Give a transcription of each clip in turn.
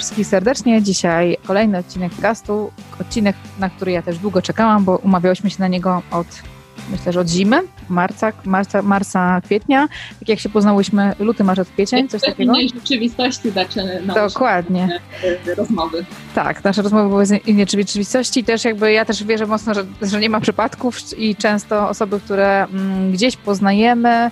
wszystkich serdecznie. Dzisiaj kolejny odcinek castu, odcinek, na który ja też długo czekałam, bo umawiałyśmy się na niego od, myślę, że od zimy, marca, marca, marca kwietnia. Tak jak się poznałyśmy, luty, marzec, kwiecień, coś takiego. W rzeczywistości zaczyna Dokładnie. rozmowy. Tak, nasze rozmowy były z innej rzeczywistości. Też jakby ja też wierzę mocno, że, że nie ma przypadków i często osoby, które mm, gdzieś poznajemy,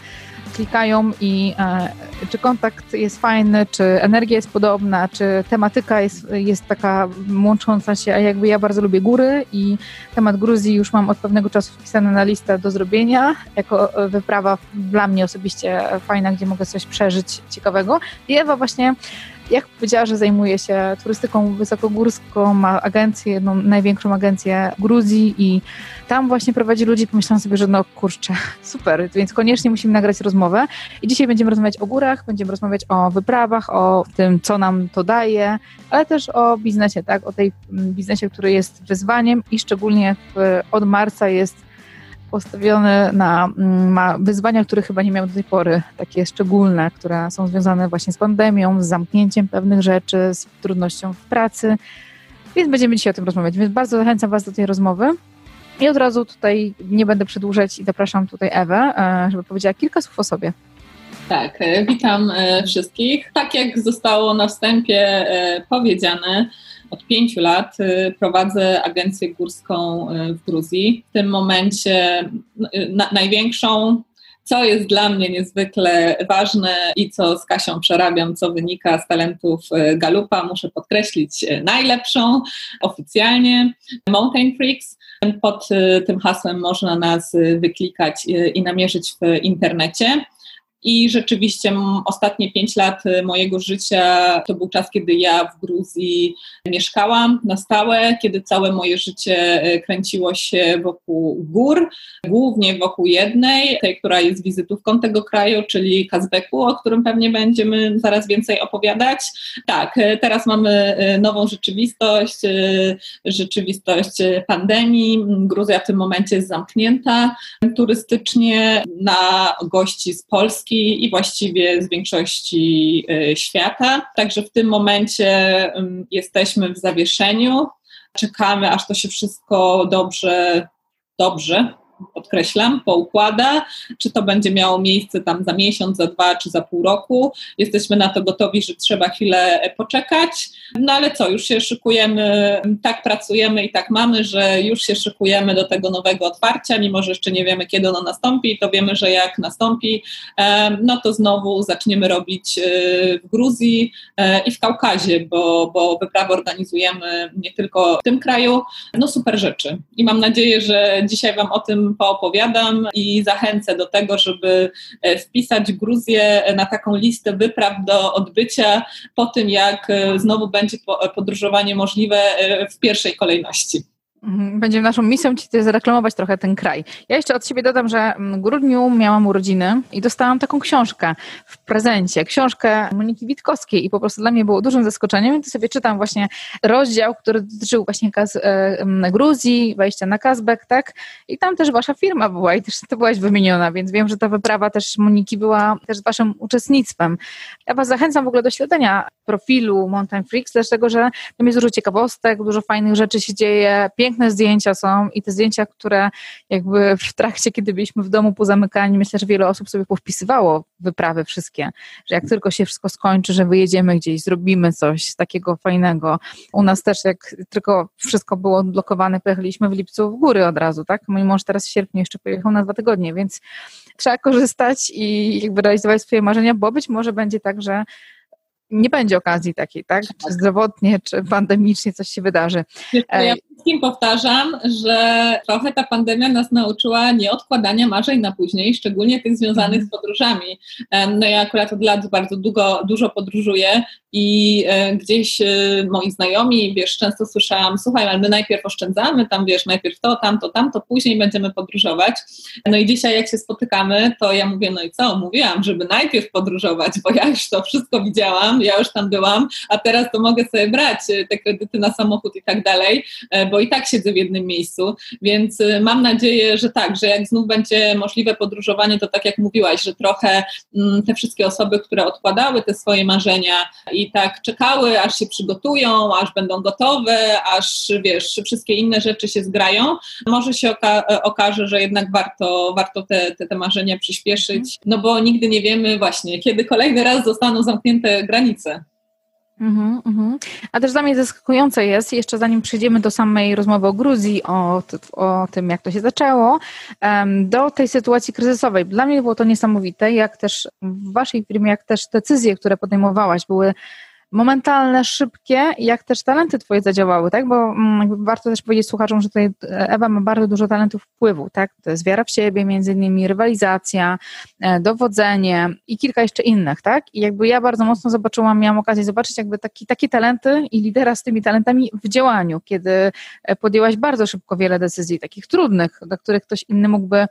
klikają i e, czy kontakt jest fajny, czy energia jest podobna, czy tematyka jest, jest taka łącząca się, a jakby ja bardzo lubię góry i temat Gruzji już mam od pewnego czasu wpisany na listę do zrobienia, jako wyprawa dla mnie osobiście fajna, gdzie mogę coś przeżyć ciekawego. I Ewa właśnie jak powiedziała, że zajmuje się turystyką wysokogórską, ma agencję, jedną największą agencję Gruzji i tam właśnie prowadzi ludzi, pomyślałam sobie, że no kurczę, super, więc koniecznie musimy nagrać rozmowę. I dzisiaj będziemy rozmawiać o górach, będziemy rozmawiać o wyprawach, o tym, co nam to daje, ale też o biznesie, tak, o tej mm, biznesie, który jest wyzwaniem i szczególnie w, od marca jest postawiony na mm, ma wyzwania, które chyba nie miał do tej pory, takie szczególne, które są związane właśnie z pandemią, z zamknięciem pewnych rzeczy, z trudnością w pracy. Więc będziemy dzisiaj o tym rozmawiać. Więc bardzo zachęcam Was do tej rozmowy. I od razu tutaj nie będę przedłużać i zapraszam tutaj Ewę, e, żeby powiedziała kilka słów o sobie. Tak, e, witam e, wszystkich. Tak jak zostało na wstępie powiedziane, od pięciu lat y, prowadzę agencję górską y, w Gruzji. W tym momencie y, na, największą, co jest dla mnie niezwykle ważne i co z Kasią przerabiam, co wynika z talentów Galupa, muszę podkreślić najlepszą oficjalnie, Mountain Freaks. Pod tym hasłem można nas wyklikać i namierzyć w internecie. I rzeczywiście ostatnie pięć lat y, mojego życia to był czas, kiedy ja w Gruzji mieszkałam na stałe, kiedy całe moje życie y, kręciło się wokół gór, głównie wokół jednej, tej, która jest wizytówką tego kraju, czyli Kazbeku, o którym pewnie będziemy zaraz więcej opowiadać. Tak, y, teraz mamy nową rzeczywistość, rzeczywistość pandemii. Gruzja w tym momencie jest zamknięta turystycznie na gości z Polski Polski i właściwie z większości y, świata. Także w tym momencie jesteśmy w zawieszeniu. Czekamy, aż to się wszystko dobrze, dobrze podkreślam, poukłada, czy to będzie miało miejsce tam za miesiąc, za dwa czy za pół roku. Jesteśmy na to gotowi, że trzeba chwilę poczekać. No ale co, już się szykujemy, tak pracujemy i tak mamy, że już się szykujemy do tego nowego otwarcia, mimo że jeszcze nie wiemy, kiedy ono nastąpi, to wiemy, że jak nastąpi, no to znowu zaczniemy robić e, w Gruzji e, i w Kaukazie, bo, bo wyprawę organizujemy nie tylko w tym kraju. No super rzeczy. I mam nadzieję, że dzisiaj Wam o tym poopowiadam i zachęcę do tego, żeby e, wpisać Gruzję na taką listę wypraw do odbycia po tym, jak e, znowu będzie podróżowanie możliwe e, w pierwszej kolejności. Mhm, będzie naszą misją ci zareklamować trochę ten kraj. Ja jeszcze od siebie dodam, że w grudniu miałam urodziny i dostałam taką książkę w prezencie, książkę Moniki Witkowskiej i po prostu dla mnie było dużym zaskoczeniem, więc sobie czytam właśnie rozdział, który dotyczył właśnie Kaz e, Gruzji, wejścia na Kazbek, tak? I tam też wasza firma była i też ty byłaś wymieniona, więc wiem, że ta wyprawa też Moniki była też waszym uczestnictwem. Ja was zachęcam w ogóle do śledzenia profilu Mountain Freaks, dlatego że tam jest dużo ciekawostek, dużo fajnych rzeczy się dzieje, piękne zdjęcia są i te zdjęcia, które jakby w trakcie, kiedy byliśmy w domu pozamykani, myślę, że wiele osób sobie powpisywało wyprawy wszystkie, że jak tylko się wszystko skończy, że wyjedziemy gdzieś, zrobimy coś takiego fajnego. U nas też jak tylko wszystko było odblokowane, pojechaliśmy w lipcu w góry od razu, tak? Mój mąż teraz w sierpniu jeszcze pojechał na dwa tygodnie, więc trzeba korzystać i jakby realizować swoje marzenia, bo być może będzie tak, że nie będzie okazji takiej, tak? Czy tak. zdrowotnie, czy pandemicznie coś się wydarzy. Ja wszystkim powtarzam, że trochę ta pandemia nas nauczyła nieodkładania marzeń na później, szczególnie tych związanych z podróżami. No ja akurat od lat bardzo długo, dużo podróżuję i e, gdzieś e, moi znajomi, wiesz, często słyszałam, słuchaj, ale my najpierw oszczędzamy, tam wiesz, najpierw to, tamto, tamto, później będziemy podróżować. No i dzisiaj jak się spotykamy, to ja mówię, no i co, mówiłam, żeby najpierw podróżować, bo ja już to wszystko widziałam, ja już tam byłam, a teraz to mogę sobie brać te kredyty na samochód i tak dalej, bo i tak siedzę w jednym miejscu, więc mam nadzieję, że tak, że jak znów będzie możliwe podróżowanie, to tak jak mówiłaś, że trochę mm, te wszystkie osoby, które odkładały te swoje marzenia i tak czekały, aż się przygotują, aż będą gotowe, aż wiesz, wszystkie inne rzeczy się zgrają, może się oka okaże, że jednak warto, warto te, te, te marzenia przyspieszyć, no bo nigdy nie wiemy właśnie, kiedy kolejny raz zostaną zamknięte granice. Mm -hmm. A też dla mnie zaskakujące jest, jeszcze zanim przejdziemy do samej rozmowy o Gruzji, o, o tym, jak to się zaczęło, do tej sytuacji kryzysowej. Dla mnie było to niesamowite, jak też w Waszej firmie, jak też decyzje, które podejmowałaś, były momentalne, szybkie, jak też talenty twoje zadziałały, tak? Bo mm, warto też powiedzieć słuchaczom, że tutaj Ewa ma bardzo dużo talentów wpływu, tak? To jest wiara w siebie, między innymi rywalizacja, e, dowodzenie i kilka jeszcze innych, tak? I jakby ja bardzo mocno zobaczyłam, miałam okazję zobaczyć jakby taki, takie talenty i lidera z tymi talentami w działaniu, kiedy e, podjęłaś bardzo szybko wiele decyzji, takich trudnych, do których ktoś inny mógłby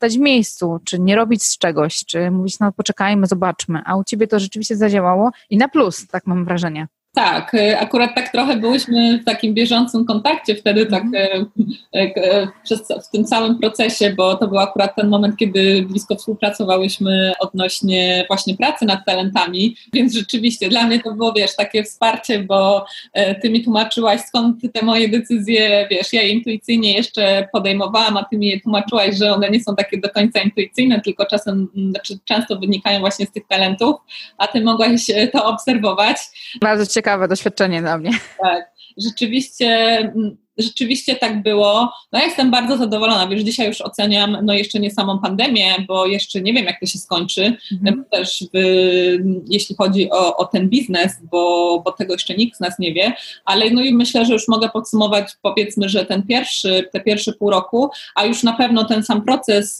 stać w miejscu, czy nie robić z czegoś, czy mówić, no poczekajmy, zobaczmy, a u Ciebie to rzeczywiście zadziałało i na plus, tak mam wrażenie. Tak, y, akurat tak trochę byłyśmy w takim bieżącym kontakcie wtedy, tak mm. przez, w tym całym procesie, bo to był akurat ten moment, kiedy blisko współpracowałyśmy odnośnie właśnie pracy nad talentami, więc rzeczywiście dla mnie to było, wiesz, takie wsparcie, bo ty mi tłumaczyłaś, skąd te moje decyzje, wiesz, ja je intuicyjnie jeszcze podejmowałam, a ty mi je tłumaczyłaś, że one nie są takie do końca intuicyjne, tylko czasem, znaczy często wynikają właśnie z tych talentów, a ty mogłaś to obserwować. Bardzo ciekawe doświadczenie dla mnie. Tak, rzeczywiście mm, rzeczywiście tak było. No ja jestem bardzo zadowolona. Wiesz, dzisiaj już oceniam, no jeszcze nie samą pandemię, bo jeszcze nie wiem, jak to się skończy. Mhm. Też w, jeśli chodzi o, o, ten biznes, bo, bo tego jeszcze nikt z nas nie wie, ale no i myślę, że już mogę podsumować, powiedzmy, że ten pierwszy, te pierwsze pół roku, a już na pewno ten sam proces,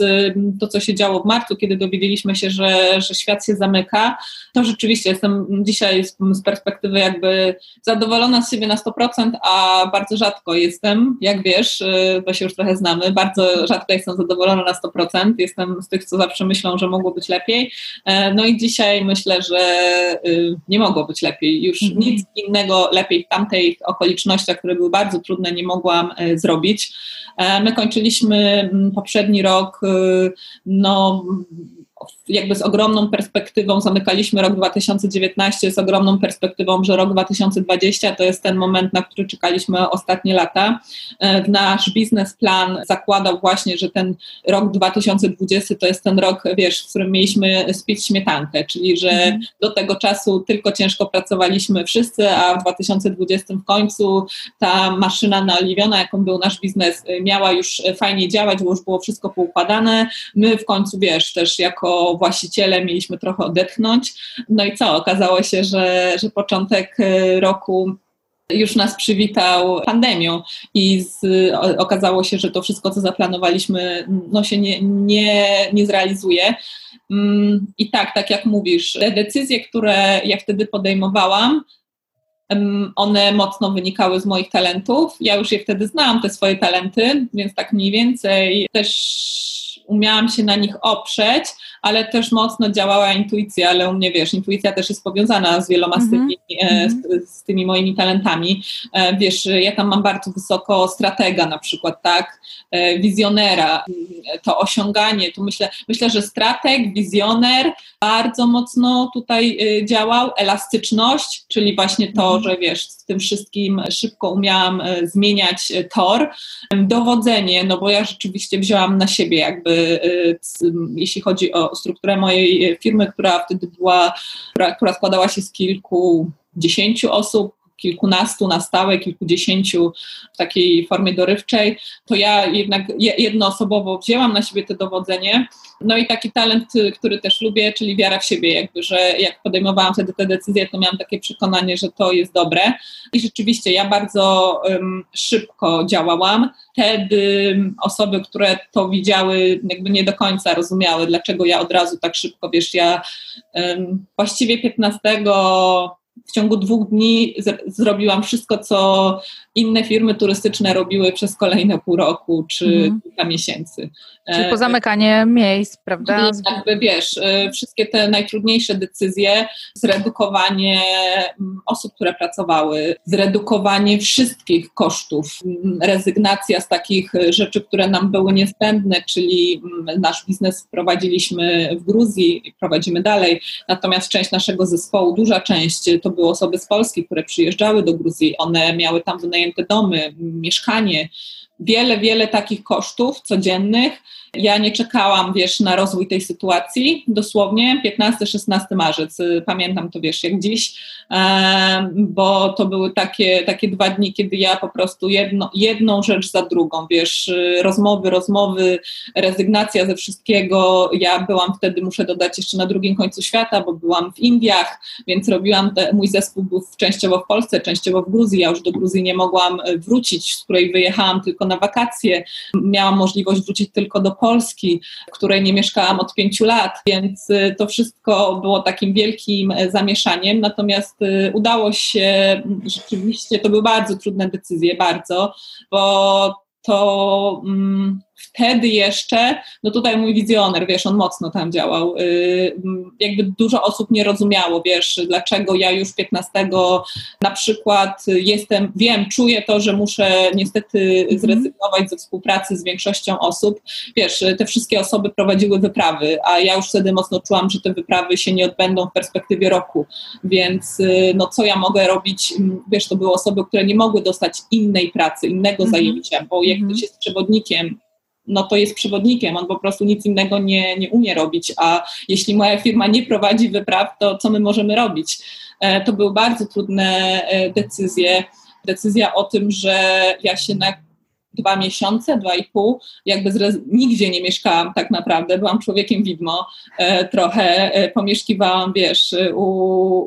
to co się działo w marcu, kiedy dowiedzieliśmy się, że, że świat się zamyka, to rzeczywiście jestem dzisiaj z, z perspektywy jakby zadowolona z siebie na 100%, a bardzo rzadko jestem, jak wiesz, y, bo się już trochę znamy, bardzo rzadko jestem zadowolona na 100%, jestem z tych, co zawsze myślą, że mogło być lepiej, e, no i dzisiaj myślę, że y, nie mogło być lepiej, już mhm. nic innego lepiej w tamtej okolicznościach, które były bardzo trudne, nie mogłam e, zrobić. E, my kończyliśmy mm, poprzedni rok, y, no jakby z ogromną perspektywą, zamykaliśmy rok 2019 z ogromną perspektywą, że rok 2020 to jest ten moment, na który czekaliśmy ostatnie lata. E, nasz biznesplan zakładał właśnie, że ten rok 2020 to jest ten rok, wiesz, w którym mieliśmy spić śmietankę, czyli że mhm. do tego czasu tylko ciężko pracowaliśmy wszyscy, a w 2020 w końcu ta maszyna naoliwiona, jaką był nasz biznes, miała już fajnie działać, bo już było wszystko poukładane. My w końcu, wiesz, też jako właściciele mieliśmy trochę odetchnąć. No i co? Okazało się, że, że początek y, roku już nas przywitał pandemią i z, okazało się, że to wszystko, co zaplanowaliśmy, no się nie, nie, nie zrealizuje. Mm, I tak, tak jak mówisz, te decyzje, które ja wtedy podejmowałam, one mocno wynikały z moich talentów. Ja już je wtedy znałam, te swoje talenty, więc tak mniej więcej też umiałam się na nich oprzeć, ale też mocno działała intuicja, ale u mnie wiesz, intuicja też jest powiązana z wieloma mm -hmm. z, tymi, mm -hmm. z, z, tymi moimi talentami. E, wiesz, ja tam mam bardzo wysoko stratega na przykład, tak, e, wizjonera, to osiąganie, tu myślę, myślę, że strateg, wizjoner bardzo mocno tutaj działał, elastyczność, czyli właśnie to, -hmm. że wiesz, w tym wszystkim szybko umiałam zmieniać tor, dowodzenie, no bo ja rzeczywiście wzięłam na siebie jakby, jeśli chodzi o strukturę mojej firmy, która wtedy była, która, która składała się z kilku dziesięciu osób, kilkunastu na stałe, kilkudziesięciu w takiej formie dorywczej, to ja jednak jednoosobowo wzięłam na siebie to dowodzenie. No i taki talent, który też lubię, czyli wiara w siebie, jakby, że jak podejmowałam wtedy te decyzje, to miałam takie przekonanie, że to jest dobre. I rzeczywiście ja bardzo um, szybko działałam. Wtedy osoby, które to widziały, jakby nie do końca rozumiały, dlaczego ja od razu tak szybko, wiesz, ja um, właściwie 15 w ciągu dwóch dni zrobiłam wszystko, co inne firmy turystyczne robiły przez kolejne pół roku czy mhm. kilka miesięcy. Czyli e, pozamykanie miejsc, prawda? Jakby wiesz, e, wszystkie te najtrudniejsze decyzje, zredukowanie mm, osób, które pracowały, zredukowanie wszystkich kosztów, mm, rezygnacja z takich rzeczy, które nam były niezbędne, czyli mm, nasz biznes wprowadziliśmy w Gruzji i prowadzimy dalej, natomiast część naszego zespołu, duża część, to były osoby z Polski, które przyjeżdżały do Gruzji, one miały tam wynajęte domy, mieszkanie, wiele, wiele takich kosztów codziennych. Ja nie czekałam, wiesz, na rozwój tej sytuacji. Dosłownie 15-16 marzec, y, pamiętam to, wiesz, jak dziś, bo to były takie, takie dwa dni, kiedy ja po prostu jedno, jedną rzecz za drugą, wiesz, y, rozmowy, rozmowy, rezygnacja ze wszystkiego. Ja byłam wtedy, muszę dodać, jeszcze na drugim końcu świata, bo byłam w Indiach, więc robiłam, te, mój zespół był częściowo w Polsce, częściowo w Gruzji. Ja już do Gruzji nie mogłam y, wrócić, z której wyjechałam tylko na wakacje. Miałam możliwość wrócić tylko do Polski, w której nie mieszkałam od pięciu lat, więc y, to wszystko było takim wielkim e, zamieszaniem. Natomiast y, udało się rzeczywiście, to były bardzo trudne decyzje, bardzo, bo to. Mm, wtedy jeszcze, no tutaj mój wizjoner, wiesz, on mocno tam działał. Y, jakby dużo osób nie rozumiało, wiesz, dlaczego ja już 15 na przykład jestem, wiem, czuję to, że muszę niestety mhm. zrezygnować ze współpracy z większością osób. Wiesz, te wszystkie osoby prowadziły wyprawy, a ja już wtedy mocno czułam, że te wyprawy się nie odbędą w perspektywie roku, więc y, no co ja mogę robić, wiesz, to były osoby, które nie mogły dostać innej pracy, innego mhm. zajęcia, bo jak ktoś jest przewodnikiem, no to jest przewodnikiem, on po prostu nic innego nie, nie umie robić, a jeśli moja firma nie prowadzi wypraw, to co my możemy robić? E, to były bardzo trudne e, decyzje. Decyzja o tym, że ja się na dwa miesiące, dwa i pół, jakby nigdzie nie mieszkałam tak naprawdę, byłam człowiekiem widmo. E, trochę, e, pomieszkiwałam, wiesz, u,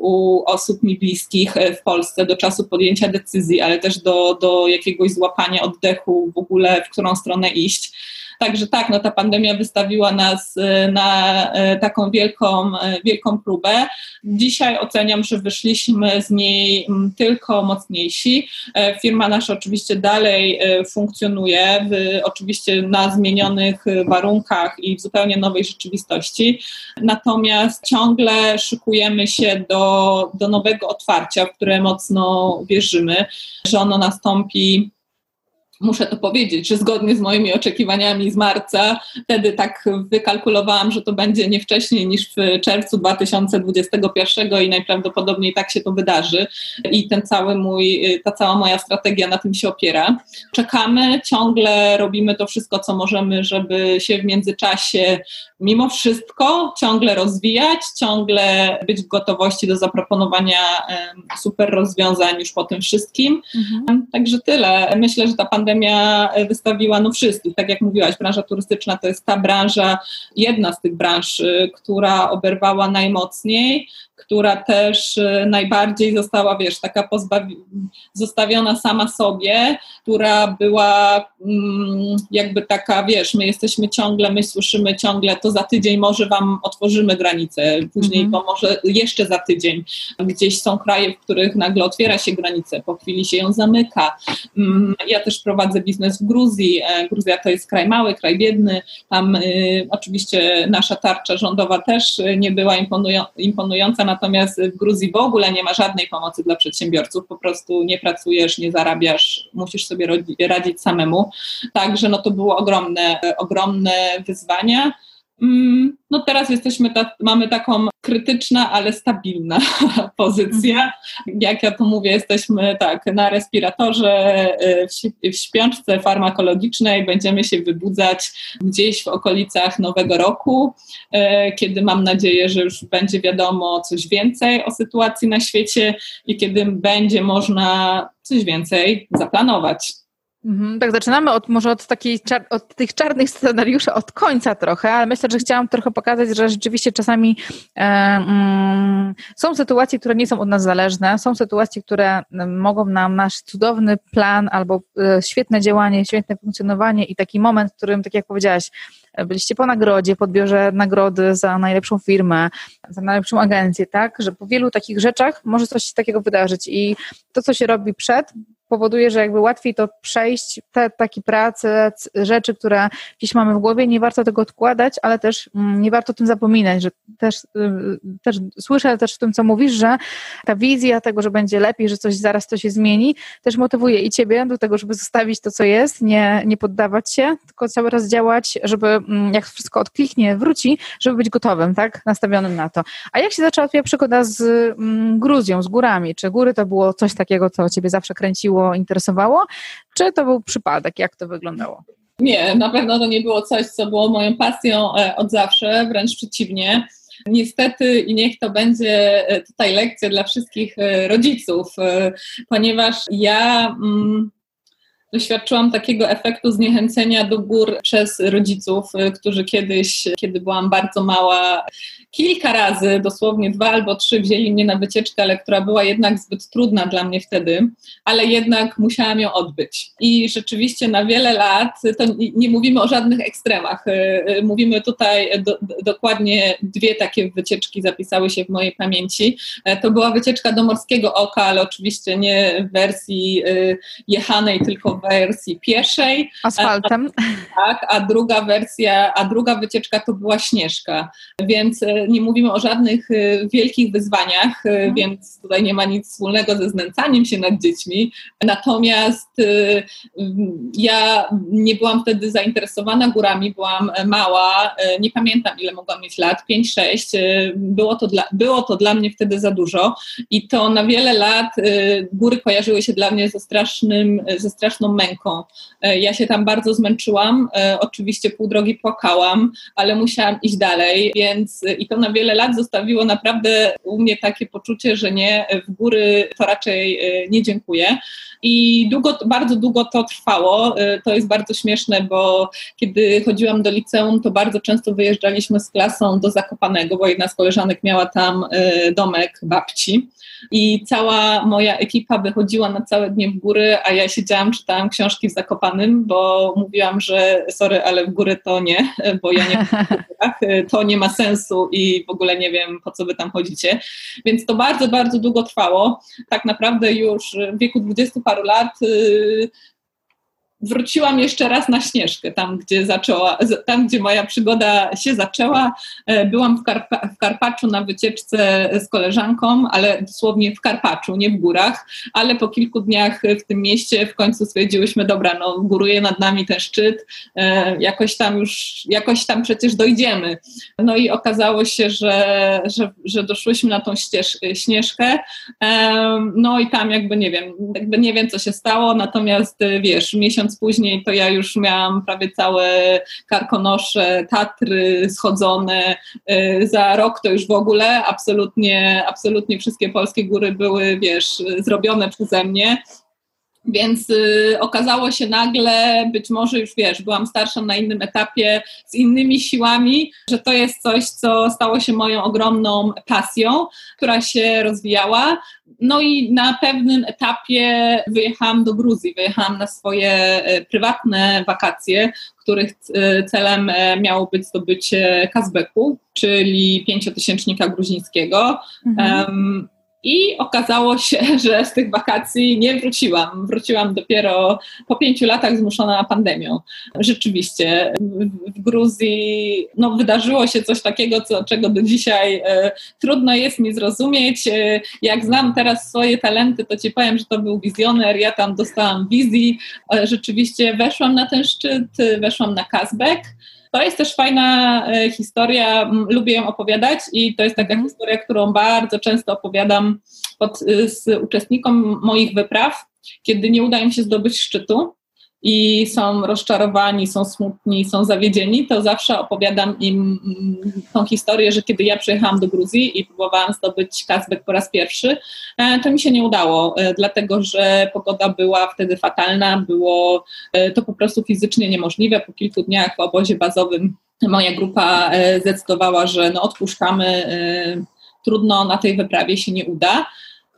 u, osób mi bliskich w Polsce do czasu podjęcia decyzji, ale też do, do jakiegoś złapania oddechu w ogóle, w którą stronę iść. Także tak, no ta pandemia wystawiła nas y, na y, taką wielką, y, wielką próbę. Dzisiaj oceniam, że wyszliśmy z niej mm, tylko mocniejsi. Firma nasza oczywiście dalej funkcjonuje, w, oczywiście na zmienionych warunkach i w zupełnie nowej rzeczywistości. Natomiast ciągle szykujemy się do, do nowego otwarcia, w które mocno wierzymy, że ono nastąpi muszę to powiedzieć, że zgodnie z moimi oczekiwaniami z marca, wtedy tak wykalkulowałam, że to będzie nie wcześniej niż w czerwcu 2021 i najprawdopodobniej tak się to wydarzy. I ten cały mój, ta cała moja strategia na tym się opiera. Czekamy, ciągle robimy to wszystko, co możemy, żeby się w międzyczasie mimo wszystko ciągle rozwijać, ciągle być w gotowości do zaproponowania super rozwiązań już po tym wszystkim. Mhm. Także tyle. Myślę, że ta pandemia wystawiła no wszystkich. Tak jak mówiłaś, branża turystyczna to jest ta branża, jedna z tych branż, y, która oberwała najmocniej która też y, najbardziej została, wiesz, taka pozbawi- zostawiona sama sobie, która była mm, jakby taka, wiesz, my jesteśmy ciągle, my słyszymy ciągle, to za tydzień może wam otworzymy granicę, później mm-hmm. to może jeszcze za tydzień. Gdzieś są kraje, w których nagle otwiera się granicę, po chwili się ją zamyka. Mm, ja też prowadzę biznes w Gruzji. E, Gruzja to jest kraj mały, kraj biedny. Tam y, oczywiście nasza tarcza rządowa też nie była imponują- imponująca, natomiast w Gruzji w ogóle nie ma żadnej pomocy dla przedsiębiorców, po prostu nie pracujesz, nie zarabiasz, musisz sobie radzić samemu. Także no to było ogromne, ogromne wyzwania. Mm, no teraz jesteśmy, ta, mamy taką krytyczna, ale stabilna pozycja. Jak ja tu mówię, jesteśmy tak na respiratorze, y, w śpiączce farmakologicznej, będziemy się wybudzać gdzieś w okolicach nowego roku, y, kiedy mam nadzieję, że już będzie wiadomo coś więcej o sytuacji na świecie i kiedy będzie można coś więcej zaplanować. Mhm, tak, zaczynamy od, może od, takiej, od tych czarnych scenariuszy od końca trochę, ale myślę, że chciałam trochę pokazać, że rzeczywiście czasami e, mm, są sytuacje, które nie są od nas zależne, są sytuacje, które mogą nam nasz cudowny plan albo e, świetne działanie, świetne funkcjonowanie i taki moment, w którym, tak jak powiedziałaś, byliście po nagrodzie, podbiorze nagrody za najlepszą firmę, za najlepszą agencję, tak, że po wielu takich rzeczach może coś takiego wydarzyć i to, co się robi przed, powoduje, że jakby łatwiej to przejść, te takie prace, rzeczy, które gdzieś mamy w głowie, nie warto tego odkładać, ale też mm, nie warto o tym zapominać, że też, y, też słyszę też w tym, co mówisz, że ta wizja tego, że będzie lepiej, że coś zaraz to się zmieni, też motywuje i ciebie do tego, żeby zostawić to, co jest, nie, nie poddawać się, tylko cały raz działać, żeby mm, jak wszystko odkliknie, wróci, żeby być gotowym, tak, nastawionym na to. A jak się zaczęła twoja przygoda z mm, Gruzją, z górami? Czy góry to było coś takiego, co ciebie zawsze kręciło interesowało, czy to był przypadek? Jak to wyglądało? Nie, na pewno to nie było coś, co było moją pasją e, od zawsze, wręcz przeciwnie. Niestety i niech to będzie e, tutaj lekcja dla wszystkich e, rodziców, ponieważ ja mm, doświadczyłam takiego efektu zniechęcenia do gór przez rodziców, którzy kiedyś, kiedy byłam bardzo mała, kilka razy, dosłownie dwa albo trzy, wzięli mnie na wycieczkę, ale która była jednak zbyt trudna dla mnie wtedy, ale jednak musiałam ją odbyć. I rzeczywiście na wiele lat, to nie mówimy o żadnych ekstremach, y, y, mówimy tutaj do, dokładnie dwie takie wycieczki zapisały się w mojej pamięci. E, to była wycieczka do Morskiego Oka, ale oczywiście nie w wersji y, jechanej, tylko w wersji pieszej. Asfaltem. A, tak, a druga wersja, a druga wycieczka to była Śnieżka, więc nie mówimy o żadnych y, wielkich wyzwaniach, y, mhm. więc tutaj nie ma nic wspólnego ze znęcaniem się nad dziećmi. Natomiast y, ja nie byłam wtedy zainteresowana górami, byłam mała, nie pamiętam ile mogłam mieć lat, 5-6. Było to, dla, było to dla mnie wtedy za dużo i to na wiele lat góry kojarzyły się dla mnie ze, strasznym, ze straszną męką. Ja się tam bardzo zmęczyłam, oczywiście pół drogi płakałam, ale musiałam iść dalej, więc i to to na wiele lat zostawiło naprawdę u mnie takie poczucie, że nie, w góry to raczej e, nie dziękuję. I długo, bardzo długo to trwało. E, to jest bardzo śmieszne, bo kiedy chodziłam do liceum, to bardzo często wyjeżdżaliśmy z klasą do Zakopanego, bo jedna z koleżanek miała tam e, domek babci. I cała moja ekipa wychodziła na całe dnie w góry, a ja siedziałam, czytałam książki w Zakopanym, bo mówiłam, że sorry, ale w góry to nie, bo ja nie to nie ma sensu i w ogóle nie wiem, po co wy tam chodzicie. Więc to bardzo, bardzo długo trwało. Tak naprawdę już w wieku dwudziestu paru lat y, wróciłam jeszcze raz na Śnieżkę, tam gdzie, zaczęła, tam, gdzie moja przygoda się zaczęła. E, byłam w, Karpa, w Karpaczu na wycieczce z koleżanką, ale dosłownie w Karpaczu, nie w górach, ale po kilku dniach w tym mieście w końcu stwierdziłyśmy, dobra, no góruje nad nami ten szczyt, e, jakoś tam już, jakoś tam przecież dojdziemy. No i okazało się, że, że, że doszłyśmy na tą ścież, Śnieżkę, e, no i tam jakby nie wiem, jakby nie wiem co się stało, natomiast wiesz, miesiąc później to ja już miałam prawie całe karkonosze, Tatry schodzone. Y, za rok to już w ogóle absolutnie, absolutnie wszystkie polskie góry były, wiesz, zrobione przeze mnie. Więc y, okazało się nagle, być może już wiesz, byłam starsza na innym etapie, z innymi siłami, że to jest coś, co stało się moją ogromną pasją, która się rozwijała. No i na pewnym etapie wyjechałam do Gruzji, wyjechałam na swoje e, prywatne wakacje, których e, celem e, miało być zdobycie Kazbeku, czyli pięciotysięcznika gruzińskiego. Mhm. Um, i okazało się, że z tych wakacji nie wróciłam. Wróciłam dopiero po pięciu latach zmuszona pandemią. Rzeczywiście w Gruzji no, wydarzyło się coś takiego, co, czego do dzisiaj e, trudno jest mi zrozumieć. E, jak znam teraz swoje talenty, to ci powiem, że to był wizjoner. Ja tam dostałam wizji. E, rzeczywiście weszłam na ten szczyt, weszłam na Kazbek. To jest też fajna e, historia, lubię ją opowiadać i to jest taka mhm. historia, którą bardzo często opowiadam pod, z uczestnikom moich wypraw, kiedy nie uda im się zdobyć szczytu i są rozczarowani, są smutni, są zawiedzieni, to zawsze opowiadam im mm, tą historię, że kiedy ja przyjechałam do Gruzji i próbowałam zdobyć Kazbek po raz pierwszy, e, to mi się nie udało, e, dlatego że pogoda była wtedy fatalna, było e, to po prostu fizycznie niemożliwe. Po kilku dniach w obozie bazowym moja grupa zdecydowała, że no odpuszczamy, trudno na tej wyprawie się nie uda.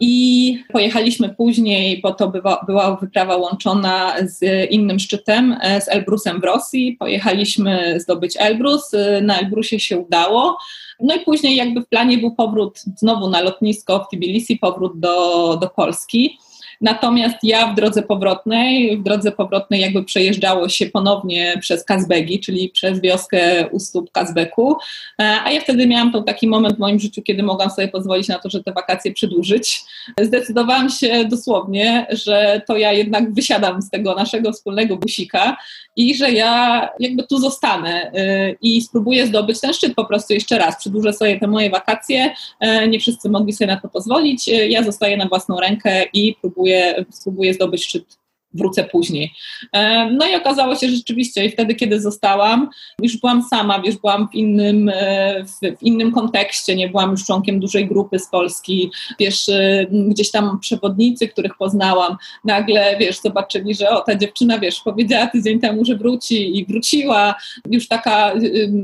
I pojechaliśmy później, bo to bywa, była wyprawa łączona z innym szczytem, e, z Elbrusem w Rosji. Pojechaliśmy zdobyć Elbrus, e, na Elbrusie się udało. No i później jakby w planie był powrót znowu na lotnisko w Tbilisi, powrót do, do Polski. Natomiast ja w drodze powrotnej, w drodze powrotnej jakby przejeżdżało się ponownie przez Kazbegi, czyli przez wioskę u stóp Kazbeku, e, a ja wtedy miałam to taki moment w moim życiu, kiedy mogłam sobie pozwolić na to, że te wakacje przedłużyć. Zdecydowałam się dosłownie, że to ja jednak wysiadam z tego naszego wspólnego busika i że ja jakby tu zostanę e, i spróbuję zdobyć ten szczyt po prostu jeszcze raz. Przedłużę sobie te moje wakacje, e, nie wszyscy mogli sobie na to pozwolić, ja zostaję na własną rękę i próbuję spróbuję, zdobyć szczyt wrócę później. E, no i okazało się że rzeczywiście, i wtedy, kiedy zostałam, już byłam sama, wiesz, byłam w innym, e, w, innym kontekście, nie byłam już członkiem dużej grupy z Polski, wiesz, e, gdzieś tam przewodnicy, których poznałam, nagle, wiesz, zobaczyli, że o, ta dziewczyna, wiesz, powiedziała tydzień temu, że wróci i wróciła, już taka,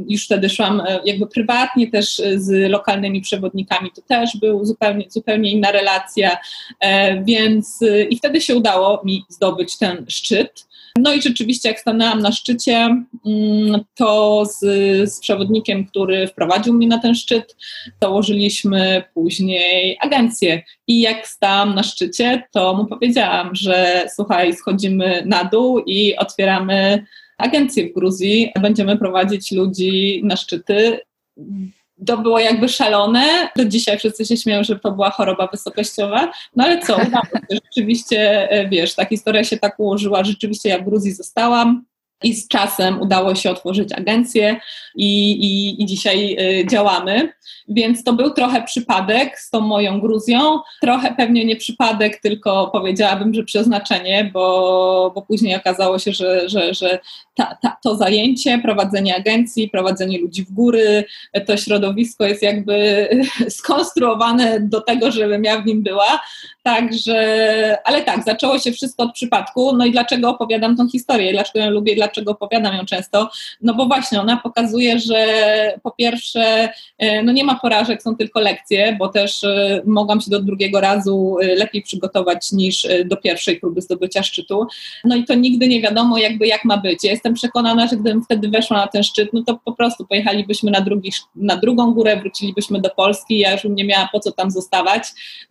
już wtedy szłam jakby prywatnie też z lokalnymi przewodnikami, to też był zupełnie, zupełnie inna relacja, więc i wtedy się udało mi zdobyć zdobyć ten szczyt. No i rzeczywiście, jak stanęłam na szczycie, mm, to z, z przewodnikiem, który wprowadził mnie na ten szczyt, założyliśmy później agencję. I jak stałam na szczycie, to mu powiedziałam, że słuchaj, schodzimy na dół i otwieramy agencję w Gruzji. Będziemy prowadzić ludzi na szczyty to było jakby szalone. Do dzisiaj wszyscy się śmieją, że to była choroba wysokościowa. No ale co, udało. Rzeczywiście, e, wiesz, ta historia się tak ułożyła. Rzeczywiście ja w Gruzji zostałam i z czasem udało się otworzyć agencję i, i, i dzisiaj y, działamy. Więc to był trochę przypadek z tą moją Gruzją. Trochę pewnie nie przypadek, tylko powiedziałabym, że przeznaczenie, bo, bo później okazało się, że, że, że ta, ta, to zajęcie, prowadzenie agencji, prowadzenie ludzi w góry, to środowisko jest jakby skonstruowane do tego, żebym ja w nim była. Także, ale tak, zaczęło się wszystko od przypadku. No i dlaczego opowiadam tą historię? Dlaczego ją lubię? Dlaczego opowiadam ją często? No bo właśnie ona pokazuje, że po pierwsze, e, no nie ma porażek, są tylko lekcje, bo też e, mogłam się do drugiego razu e, lepiej przygotować niż do pierwszej próby zdobycia szczytu. No i to nigdy nie wiadomo, jakby jak ma być. Ja jestem przekonana, że gdybym wtedy weszła na ten szczyt, no to po prostu pojechalibyśmy na, drugi, na drugą górę, wrócilibyśmy do Polski, ja już bym nie miała po co tam zostawać.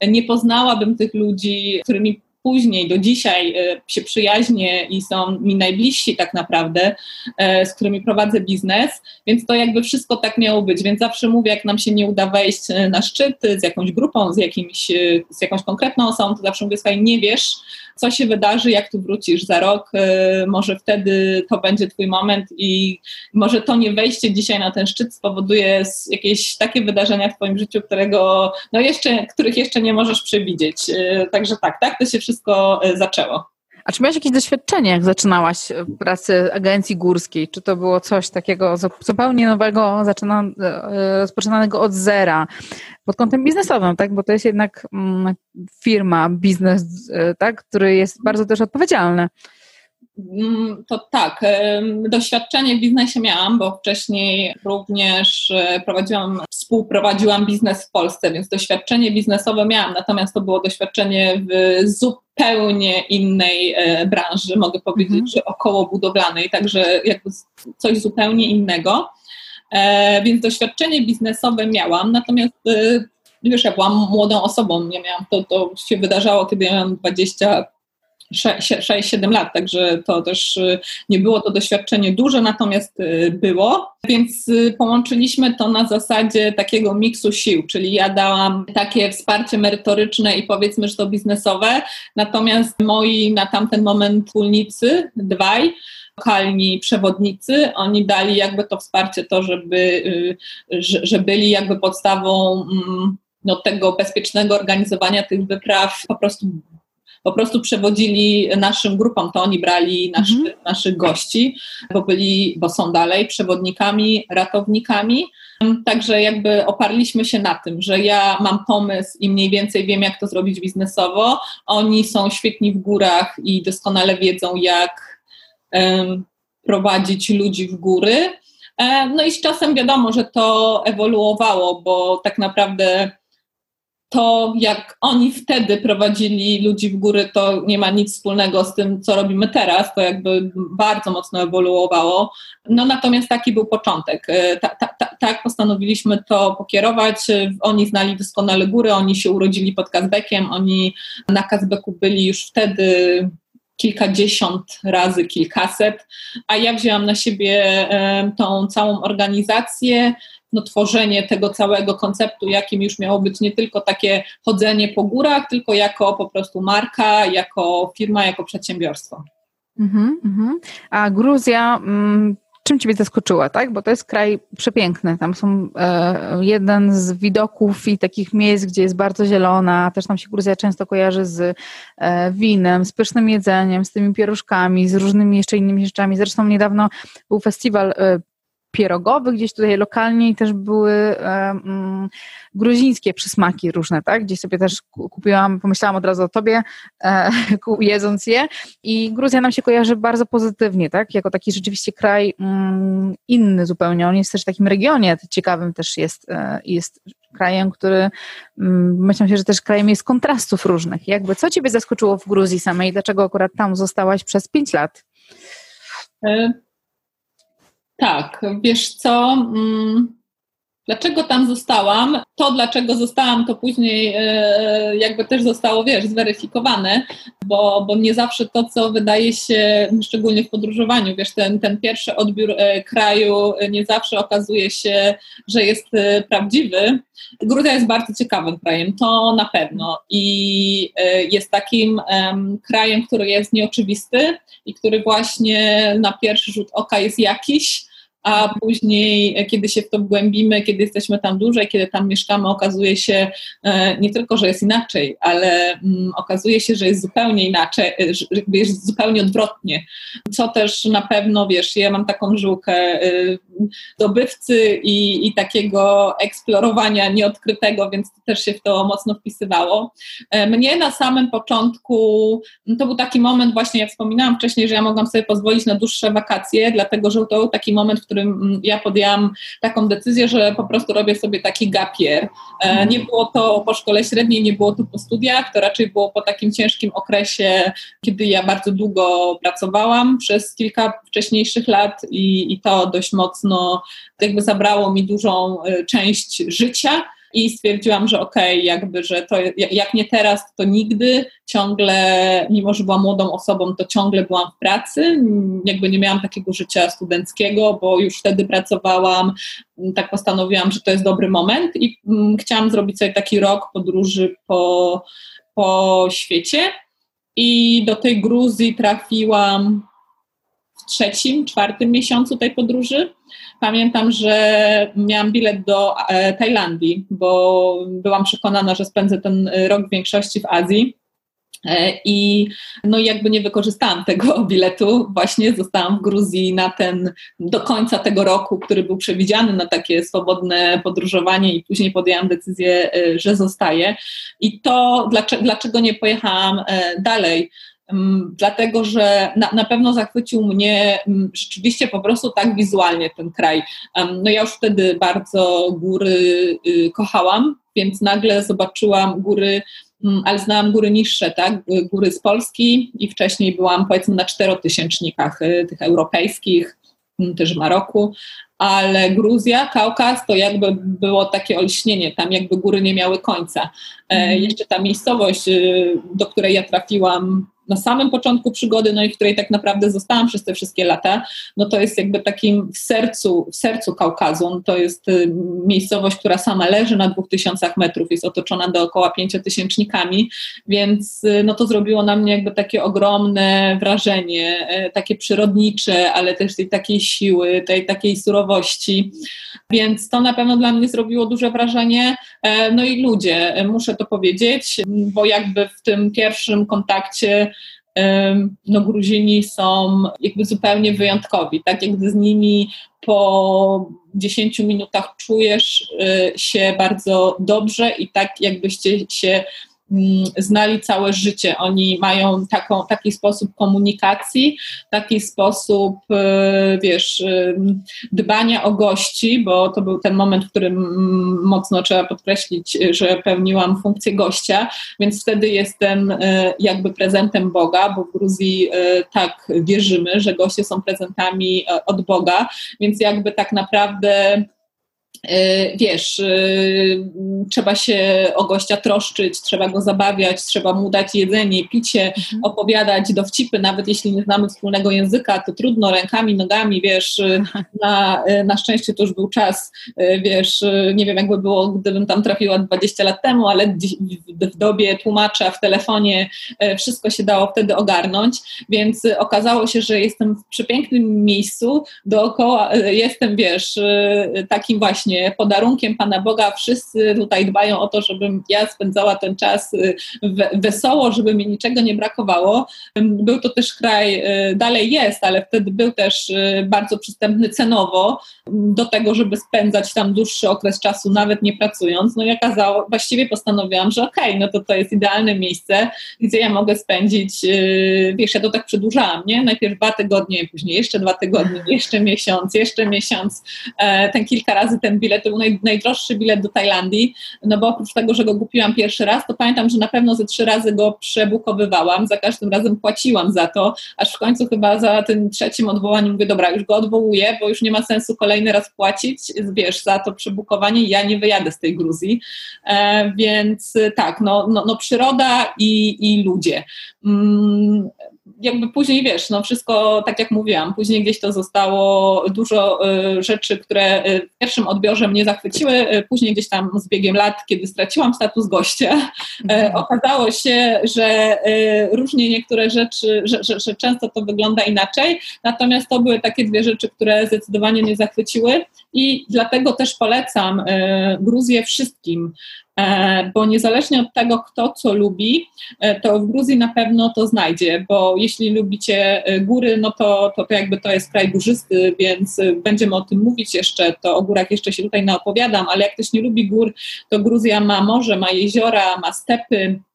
Nie poznałabym tych ludzi, którymi później, do dzisiaj e, się przyjaźnię i są mi najbliżsi tak naprawdę, e, z którymi prowadzę biznes, więc to jakby wszystko tak miało być, więc zawsze mówię, jak nam się nie uda wejść e, na szczyt z jakąś grupą, z, jakimś, z jakąś konkretną osobą, to zawsze mówię, słuchaj, nie wiesz, co się wydarzy, jak tu wrócisz za rok, może wtedy to będzie twój moment i może to nie wejście dzisiaj na ten szczyt spowoduje jakieś takie wydarzenia w twoim życiu, którego, no jeszcze, których jeszcze nie możesz przewidzieć. Także tak, tak to się wszystko wszystko e, zaczęło. A czy miałaś jakieś doświadczenie, jak zaczynałaś pracę agencji górskiej? Czy to było coś takiego zupełnie nowego, zaczyna, e, rozpoczynanego od zera, pod kątem biznesowym, tak? Bo to jest jednak mm, firma, biznes, e, tak? który jest bardzo też odpowiedzialny. Mm, to tak, doświadczenie w biznesie miałam, bo wcześniej również prowadziłam, współprowadziłam biznes w Polsce, więc doświadczenie biznesowe miałam, natomiast to było doświadczenie w zupełnie innej e, branży, mogę powiedzieć, mhm. że około budowlanej, także jakby coś zupełnie innego. E, więc doświadczenie biznesowe miałam, natomiast e, wiesz, ja byłam młodą osobą, nie miałam, to, to się wydarzało, kiedy ja miałam 20 6-7 lat, także to też y, nie było to doświadczenie duże, natomiast y, było. Więc y, połączyliśmy to na zasadzie takiego miksu sił, czyli ja dałam takie wsparcie merytoryczne i powiedzmy, że to biznesowe, natomiast moi na tamten moment wspólnicy, dwaj, lokalni przewodnicy, oni dali jakby to wsparcie to, żeby, że, że byli jakby podstawą mm, no, tego bezpiecznego organizowania tych wypraw po prostu po prostu przewodzili naszym grupom, to oni brali naszy, mhm. naszych gości, bo byli, bo są dalej przewodnikami, ratownikami. Także jakby oparliśmy się na tym, że ja mam pomysł i mniej więcej wiem, jak to zrobić biznesowo. Oni są świetni w górach i doskonale wiedzą, jak um, prowadzić ludzi w góry. E, no i z czasem wiadomo, że to ewoluowało, bo tak naprawdę to, jak oni wtedy prowadzili ludzi w góry, to nie ma nic wspólnego z tym, co robimy teraz. To jakby bardzo mocno ewoluowało. No natomiast taki był początek. E, ta, ta, ta, tak postanowiliśmy to pokierować. Oni znali doskonale góry, oni się urodzili pod Kazbekiem, oni na Kazbeku byli już wtedy kilkadziesiąt razy, kilkaset, a ja wzięłam na siebie e, tą całą organizację, no, tworzenie tego całego konceptu, jakim już miało być nie tylko takie chodzenie po górach, tylko jako po prostu marka, jako firma, jako przedsiębiorstwo. Mm -hmm. A Gruzja, mm, czym Ciebie zaskoczyła, tak? Bo to jest kraj przepiękny. Tam są e, jeden z widoków i takich miejsc, gdzie jest bardzo zielona. Też tam się Gruzja często kojarzy z e, winem, z pysznym jedzeniem, z tymi pieruszkami, z różnymi jeszcze innymi rzeczami. Zresztą niedawno był festiwal e, pierogowy, gdzieś tutaj lokalnie i też były um, gruzińskie przysmaki różne, tak? Gdzieś sobie też kupiłam, pomyślałam od razu o tobie, e, jedząc je i Gruzja nam się kojarzy bardzo pozytywnie, tak? Jako taki rzeczywiście kraj um, inny zupełnie. On jest też w takim regionie ciekawym też jest, e, jest krajem, który um, myślę się, że też krajem jest kontrastów różnych. Jakby co ciebie zaskoczyło w Gruzji samej? Dlaczego akurat tam zostałaś przez pięć lat? E, tak, wiesz co? Mm, dlaczego tam zostałam? To, dlaczego zostałam, to później e, jakby też zostało, wiesz, zweryfikowane, bo, bo nie zawsze to, co wydaje się, szczególnie w podróżowaniu, wiesz, ten, ten pierwszy odbiór e, kraju nie zawsze okazuje się, że jest e, prawdziwy. Gruzja jest bardzo ciekawym krajem, to na pewno. I jest takim krajem, który jest nieoczywisty i który właśnie na pierwszy rzut oka jest jakiś, a później, e, kiedy się w to wgłębimy, kiedy jesteśmy tam dłużej, kiedy tam mieszkamy, okazuje się e, nie tylko, że jest inaczej, ale mm, okazuje się, że jest zupełnie inaczej, e, jest zupełnie odwrotnie. Co też na pewno, wiesz, ja mam taką żyłkę dobywcy i, i takiego eksplorowania nieodkrytego, więc to też się w to mocno wpisywało. Mnie na samym początku, to był taki moment właśnie, jak wspominałam wcześniej, że ja mogłam sobie pozwolić na dłuższe wakacje, dlatego że to był taki moment, w którym mm, ja podjęłam taką decyzję, że po prostu robię sobie taki gapier. E, mhm. Nie było to po szkole średniej, nie było to po studiach, to raczej było po takim ciężkim okresie, kiedy ja bardzo długo pracowałam przez kilka wcześniejszych lat i, i to dość mocno jakby zabrało mi dużą e, część życia i stwierdziłam, że okej, okay, jakby, że to jak nie teraz, to nigdy, ciągle, mimo że byłam młodą osobą, to ciągle byłam w pracy, jakby nie miałam takiego życia studenckiego, bo już wtedy pracowałam, tak postanowiłam, że to jest dobry moment i mm, chciałam zrobić sobie taki rok podróży po, po świecie. I do tej Gruzji trafiłam trzecim, czwartym miesiącu tej podróży. Pamiętam, że miałam bilet do e, Tajlandii, bo byłam przekonana, że spędzę ten rok w większości w Azji. E, I no jakby nie wykorzystałam tego biletu, właśnie zostałam w Gruzji na ten, do końca tego roku, który był przewidziany na takie swobodne podróżowanie i później podjęłam decyzję, e, że zostaję. I to dlaczego, dlaczego nie pojechałam dalej? Dlatego że na, na, pewno zachwycił mnie rzeczywiście po prostu tak wizualnie ten kraj. No ja już wtedy bardzo góry y, kochałam, więc nagle zobaczyłam góry, ale znałam góry niższe, tak? Góry z Polski i wcześniej byłam powiedzmy na czterotysięcznikach y, tych europejskich, też Maroku, ale Gruzja, Kaukaz to jakby było takie olśnienie, tam jakby góry nie miały końca. Mm. Jeszcze ta miejscowość, y, do której ja trafiłam na samym początku przygody, no i w której tak naprawdę zostałam przez te wszystkie lata, no to jest jakby takim w sercu, w sercu Kaukazu. To jest y, miejscowość, która sama leży na dwóch tysiącach metrów, jest otoczona dookoła pięciotysięcznikami, więc y, no to zrobiło na mnie jakby takie ogromne wrażenie, y, takie przyrodnicze, ale też tej takiej siły, tej takiej surowości, więc to na pewno dla mnie zrobiło duże wrażenie. E, no i ludzie, e, muszę to powiedzieć, bo jakby w tym pierwszym kontakcie no Gruzini są jakby zupełnie wyjątkowi, tak jakby z nimi po 10 minutach czujesz y, się bardzo dobrze i tak jakbyście się znali całe życie. Oni mają taką, taki sposób komunikacji, taki sposób, e, wiesz, dbania o gości, bo to był ten moment, w którym mocno trzeba podkreślić, że pełniłam funkcję gościa, więc wtedy jestem e, jakby prezentem Boga, bo w Gruzji tak wierzymy, że goście są prezentami od Boga, więc jakby tak naprawdę wiesz, e, trzeba się o gościa troszczyć, trzeba go zabawiać, trzeba mu dać jedzenie, picie, mhm. opowiadać dowcipy, nawet jeśli nie znamy wspólnego języka, to trudno rękami, nogami, wiesz, e, na, na szczęście to już był czas, wiesz, nie wiem jakby było, gdybym tam trafiła 20 lat temu, ale w dobie tłumacza w telefonie wszystko się dało wtedy ogarnąć, więc okazało się, że jestem w przepięknym miejscu, dookoła jestem, wiesz, takim właśnie właśnie podarunkiem Pana Boga. Wszyscy tutaj dbają o to, żebym ja spędzała ten czas y, wesoło, żeby mi niczego nie brakowało. Był to też kraj, y, dalej jest, ale wtedy był też y, bardzo przystępny cenowo do tego, żeby spędzać tam dłuższy okres czasu, nawet nie pracując. No i okazało, właściwie postanowiłam, że okej, okay, no to to jest idealne miejsce, gdzie ja mogę spędzić, wiesz, ja to tak przedłużałam, nie? Najpierw dwa tygodnie, później jeszcze dwa tygodnie, jeszcze miesiąc, jeszcze miesiąc. E, ten kilka razy ten bilet, to był naj, najdroższy bilet do Tajlandii, no bo oprócz tego, że go kupiłam pierwszy raz, to pamiętam, że na pewno ze trzy razy go przebukowywałam, za każdym razem płaciłam za to, aż w końcu chyba za tym trzecim odwołaniem mówię, dobra, już go odwołuję, bo już nie ma sensu kolejny raz płacić, wiesz, za to przebukowanie, ja nie wyjadę z tej Gruzji, e, więc tak, no, no, no przyroda i, i ludzie. Mm, jakby później wiesz, no wszystko tak jak mówiłam, później gdzieś to zostało dużo y, rzeczy, które y, w pierwszym odbiorze mnie zachwyciły, y, później gdzieś tam z biegiem lat, kiedy straciłam status gościa, mhm. okazało się, że różnie niektóre rzeczy, że, że, że często to wygląda inaczej, natomiast to były takie dwie rzeczy, które zdecydowanie mnie zachwyciły i dlatego też polecam Gruzję wszystkim, E, bo niezależnie od tego, kto co lubi, e, to w Gruzji na pewno to znajdzie, bo jeśli lubicie e, góry, no to, to, to jakby to jest kraj górzysty, więc będziemy o tym mówić jeszcze, to o górach jeszcze się tutaj naopowiadam, ale jak ktoś nie lubi gór, to Gruzja ma morze, ma jeziora, ma stepy, E,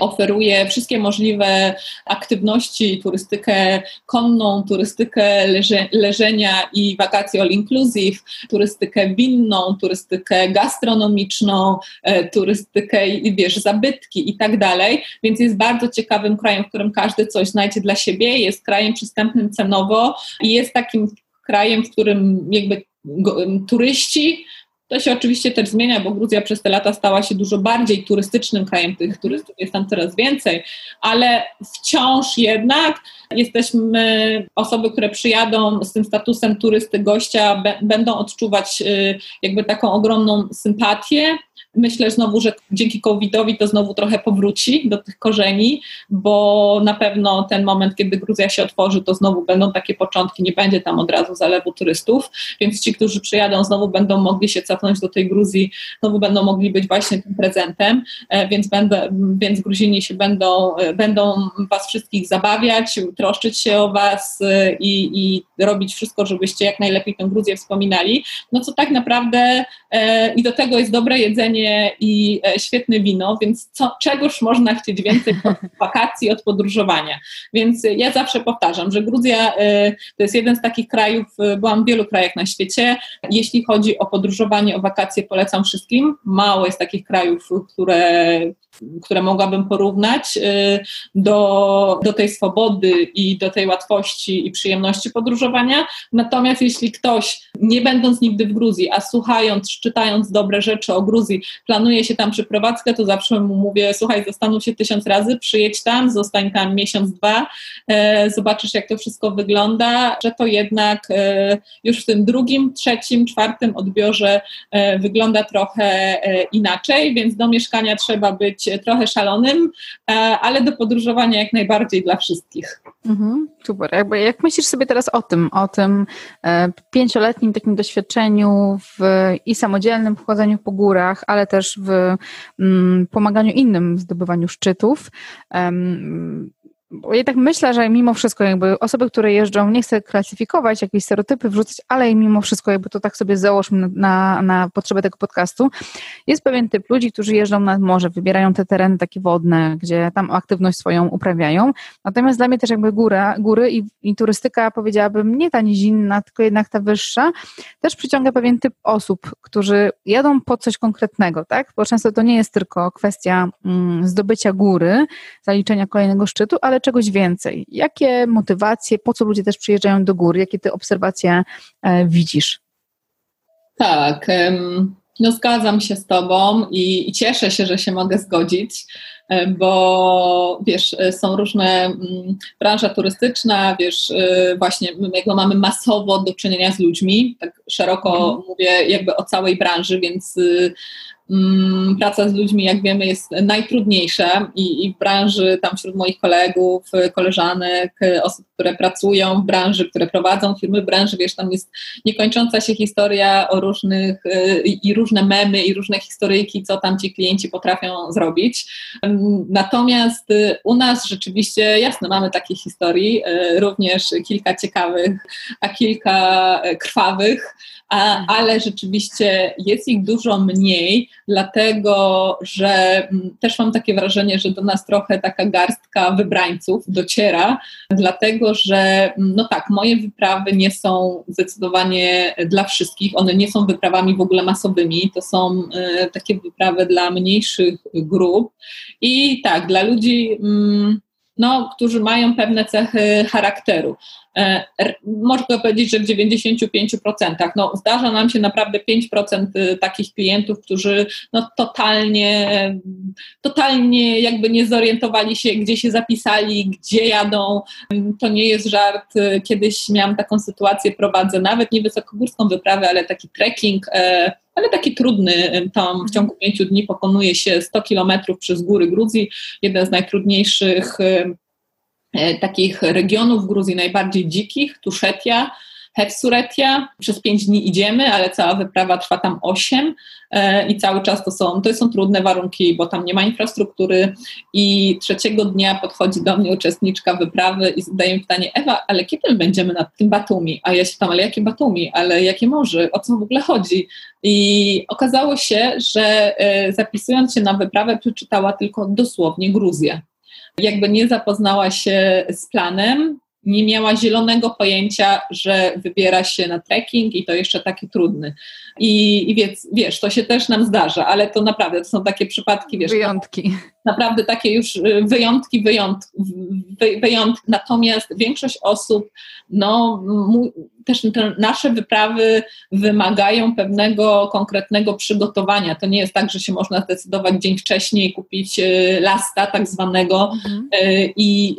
oferuje wszystkie możliwe aktywności, turystykę konną, turystykę leże, leżenia i wakacje all inclusive, turystykę winną, turystykę gastronomiczną, e, turystykę, wiesz, zabytki i tak dalej, więc jest bardzo ciekawym krajem, w którym każdy coś znajdzie dla siebie, jest krajem przystępnym cenowo i jest takim krajem, w którym jakby turyści to się oczywiście też zmienia, bo Gruzja przez te lata stała się dużo bardziej turystycznym krajem, tych mhm. turystów jest tam coraz więcej, ale wciąż jednak jesteśmy, osoby, które przyjadą z tym statusem turysty, gościa, będą odczuwać y, jakby taką ogromną sympatię Myślę znowu, że dzięki COVID-owi to znowu trochę powróci do tych korzeni, bo na pewno ten moment, kiedy Gruzja się otworzy, to znowu będą takie początki, nie będzie tam od razu zalewu turystów, więc ci, którzy przyjadą, znowu będą mogli się cofnąć do tej Gruzji, znowu będą mogli być właśnie tym prezentem, e, więc, będę, więc Gruzini się będą, e, będą Was wszystkich zabawiać, troszczyć się o Was e, i, i robić wszystko, żebyście jak najlepiej tę Gruzję wspominali. No co tak naprawdę i do tego jest dobre jedzenie, i e, świetne wino, więc co, czegoż można chcieć więcej od wakacji, od podróżowania. Więc ja zawsze powtarzam, że Gruzja e, to jest jeden z takich krajów, e, byłam w wielu krajach na świecie. Jeśli chodzi o podróżowanie, o wakacje, polecam wszystkim. Mało jest takich krajów, które które mogłabym porównać y, do, do tej swobody i do tej łatwości i przyjemności podróżowania. Natomiast jeśli ktoś, nie będąc nigdy w Gruzji, a słuchając, czytając dobre rzeczy o Gruzji, planuje się tam przeprowadzkę, to zawsze mu mówię, słuchaj, zastanów się tysiąc razy, przyjedź tam, zostań tam miesiąc, dwa, e, zobaczysz jak to wszystko wygląda, że to jednak e, już w tym drugim, trzecim, czwartym odbiorze e, wygląda trochę inaczej, więc do mieszkania trzeba być trochę szalonym, ale do podróżowania jak najbardziej dla wszystkich. Mhm, super. Jak myślisz sobie teraz o tym, o tym pięcioletnim takim doświadczeniu w i samodzielnym chodzeniu po górach, ale też w mm, pomaganiu innym w zdobywaniu szczytów, bo ja tak myślę, że mimo wszystko jakby osoby, które jeżdżą, nie chcę klasyfikować, jakieś stereotypy wrzucać, ale mimo wszystko jakby to tak sobie załóżmy na, na potrzebę tego podcastu, jest pewien typ ludzi, którzy jeżdżą nad morze, wybierają te tereny takie wodne, gdzie tam aktywność swoją uprawiają. Natomiast dla mnie też jakby góra, góry i, i turystyka powiedziałabym nie ta nizinna, tylko jednak ta wyższa, też przyciąga pewien typ osób, którzy jadą po coś konkretnego, tak? Bo często to nie jest tylko kwestia mm, zdobycia góry, zaliczenia kolejnego szczytu, ale czegoś więcej. Jakie motywacje, po co ludzie też przyjeżdżają do gór? Jakie ty obserwacje e, widzisz? Tak, no zgadzam się z Tobą i, i, cieszę się, że się mogę zgodzić, e, bo wiesz, e, są różne, mm, branża turystyczna, wiesz, właśnie jakby mamy masowo do czynienia z ludźmi, tak szeroko mhm. mówię jakby o całej branży, więc Mm, praca z ludźmi, jak wiemy, jest najtrudniejsza i, i, w branży, tam wśród moich kolegów, koleżanek, osób, które pracują w branży, które prowadzą firmy w branży, wiesz, tam jest niekończąca się historia o różnych y, i, różne memy i różne historyjki, co tam ci klienci potrafią zrobić. Natomiast y, u nas rzeczywiście, jasne, mamy takie historii, y, również kilka ciekawych, a kilka krwawych, a, ale rzeczywiście jest ich dużo mniej, dlatego że mm, też mam takie wrażenie, że do nas trochę taka garstka wybrańców dociera, dlatego że, mm, no tak, moje wyprawy nie są zdecydowanie dla wszystkich, one nie są wyprawami w ogóle masowymi, to są y, takie wyprawy dla mniejszych grup i tak, dla ludzi. Mm, no, którzy mają pewne cechy charakteru. E, można powiedzieć, że w 95%. No, zdarza nam się naprawdę 5% y, takich klientów, którzy no, totalnie, totalnie jakby nie zorientowali się, gdzie się zapisali, gdzie jadą. To nie jest żart. Kiedyś miałam taką sytuację, prowadzę nawet nie wysokogórską wyprawę, ale taki trekking e, ale taki trudny. Tam w ciągu pięciu dni pokonuje się 100 kilometrów przez góry Gruzji, jeden z najtrudniejszych E, takich regionów w Gruzji najbardziej dzikich, Tuszetia, Hefsuretia. Przez pięć dni idziemy, ale cała wyprawa trwa tam osiem e, i cały czas to są, to są trudne warunki, bo tam nie ma infrastruktury i trzeciego dnia podchodzi do mnie uczestniczka wyprawy i zadaje mi pytanie, Ewa, ale kiedy będziemy nad tym Batumi? A ja się tam, ale jakie Batumi? Ale jakie morze? O co w ogóle chodzi? I okazało się, że e, zapisując się na wyprawę przeczytała tylko dosłownie Gruzję jakby nie zapoznała się z planem, nie miała zielonego pojęcia, że wybiera się na trekking i to jeszcze taki trudny. I, i wiesz, wiesz, to się też nam zdarza, ale to naprawdę to są takie przypadki, wiesz. Wyjątki. Naprawdę takie już y, wyjątki, wyjątki, wyjątki. Natomiast większość osób, no, też te nasze wyprawy wymagają pewnego konkretnego przygotowania. To nie jest tak, że się można zdecydować dzień wcześniej, kupić y, lasta tak zwanego mhm. Y, i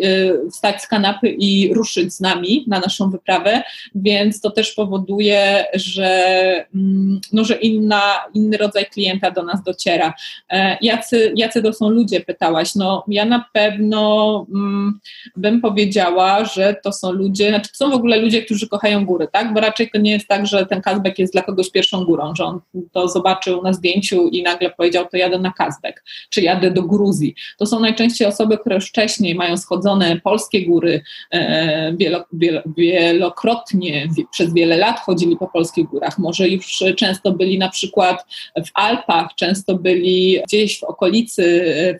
wstać z kanapy i ruszyć z nami na naszą wyprawę, więc to też powoduje, że mm, no, że inna, inny rodzaj klienta do nas dociera. E, jacy, jacy to są ludzie, pytałaś. No, ja na pewno mm, bym powiedziała, że to są ludzie, znaczy to są w ogóle ludzie, którzy kochają góry, tak? Bo raczej to nie jest tak, że ten Kazbek jest dla kogoś pierwszą górą, że on to zobaczył na zdjęciu i nagle powiedział, to jadę na Kazbek, czy jadę do Gruzji. To są najczęściej osoby, które już wcześniej mają schodzone polskie góry, e, wielo, wielo, wielokrotnie, przez wiele lat chodzili po polskich górach, może już często byli na przykład w Alpach, często byli gdzieś w okolicy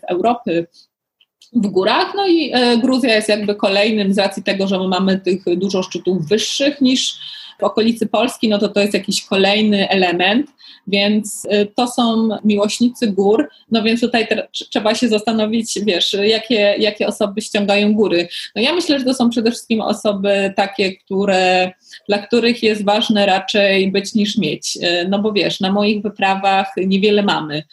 w Europy, w górach. No i e, Gruzja jest jakby kolejnym z racji tego, że my mamy tych dużo szczytów wyższych niż w okolicy Polski, no to to jest jakiś kolejny element. Więc to są miłośnicy gór, no więc tutaj trzeba się zastanowić, wiesz, jakie, jakie osoby ściągają góry. No ja myślę, że to są przede wszystkim osoby takie, które, dla których jest ważne raczej być niż mieć. No bo wiesz, na moich wyprawach niewiele mamy.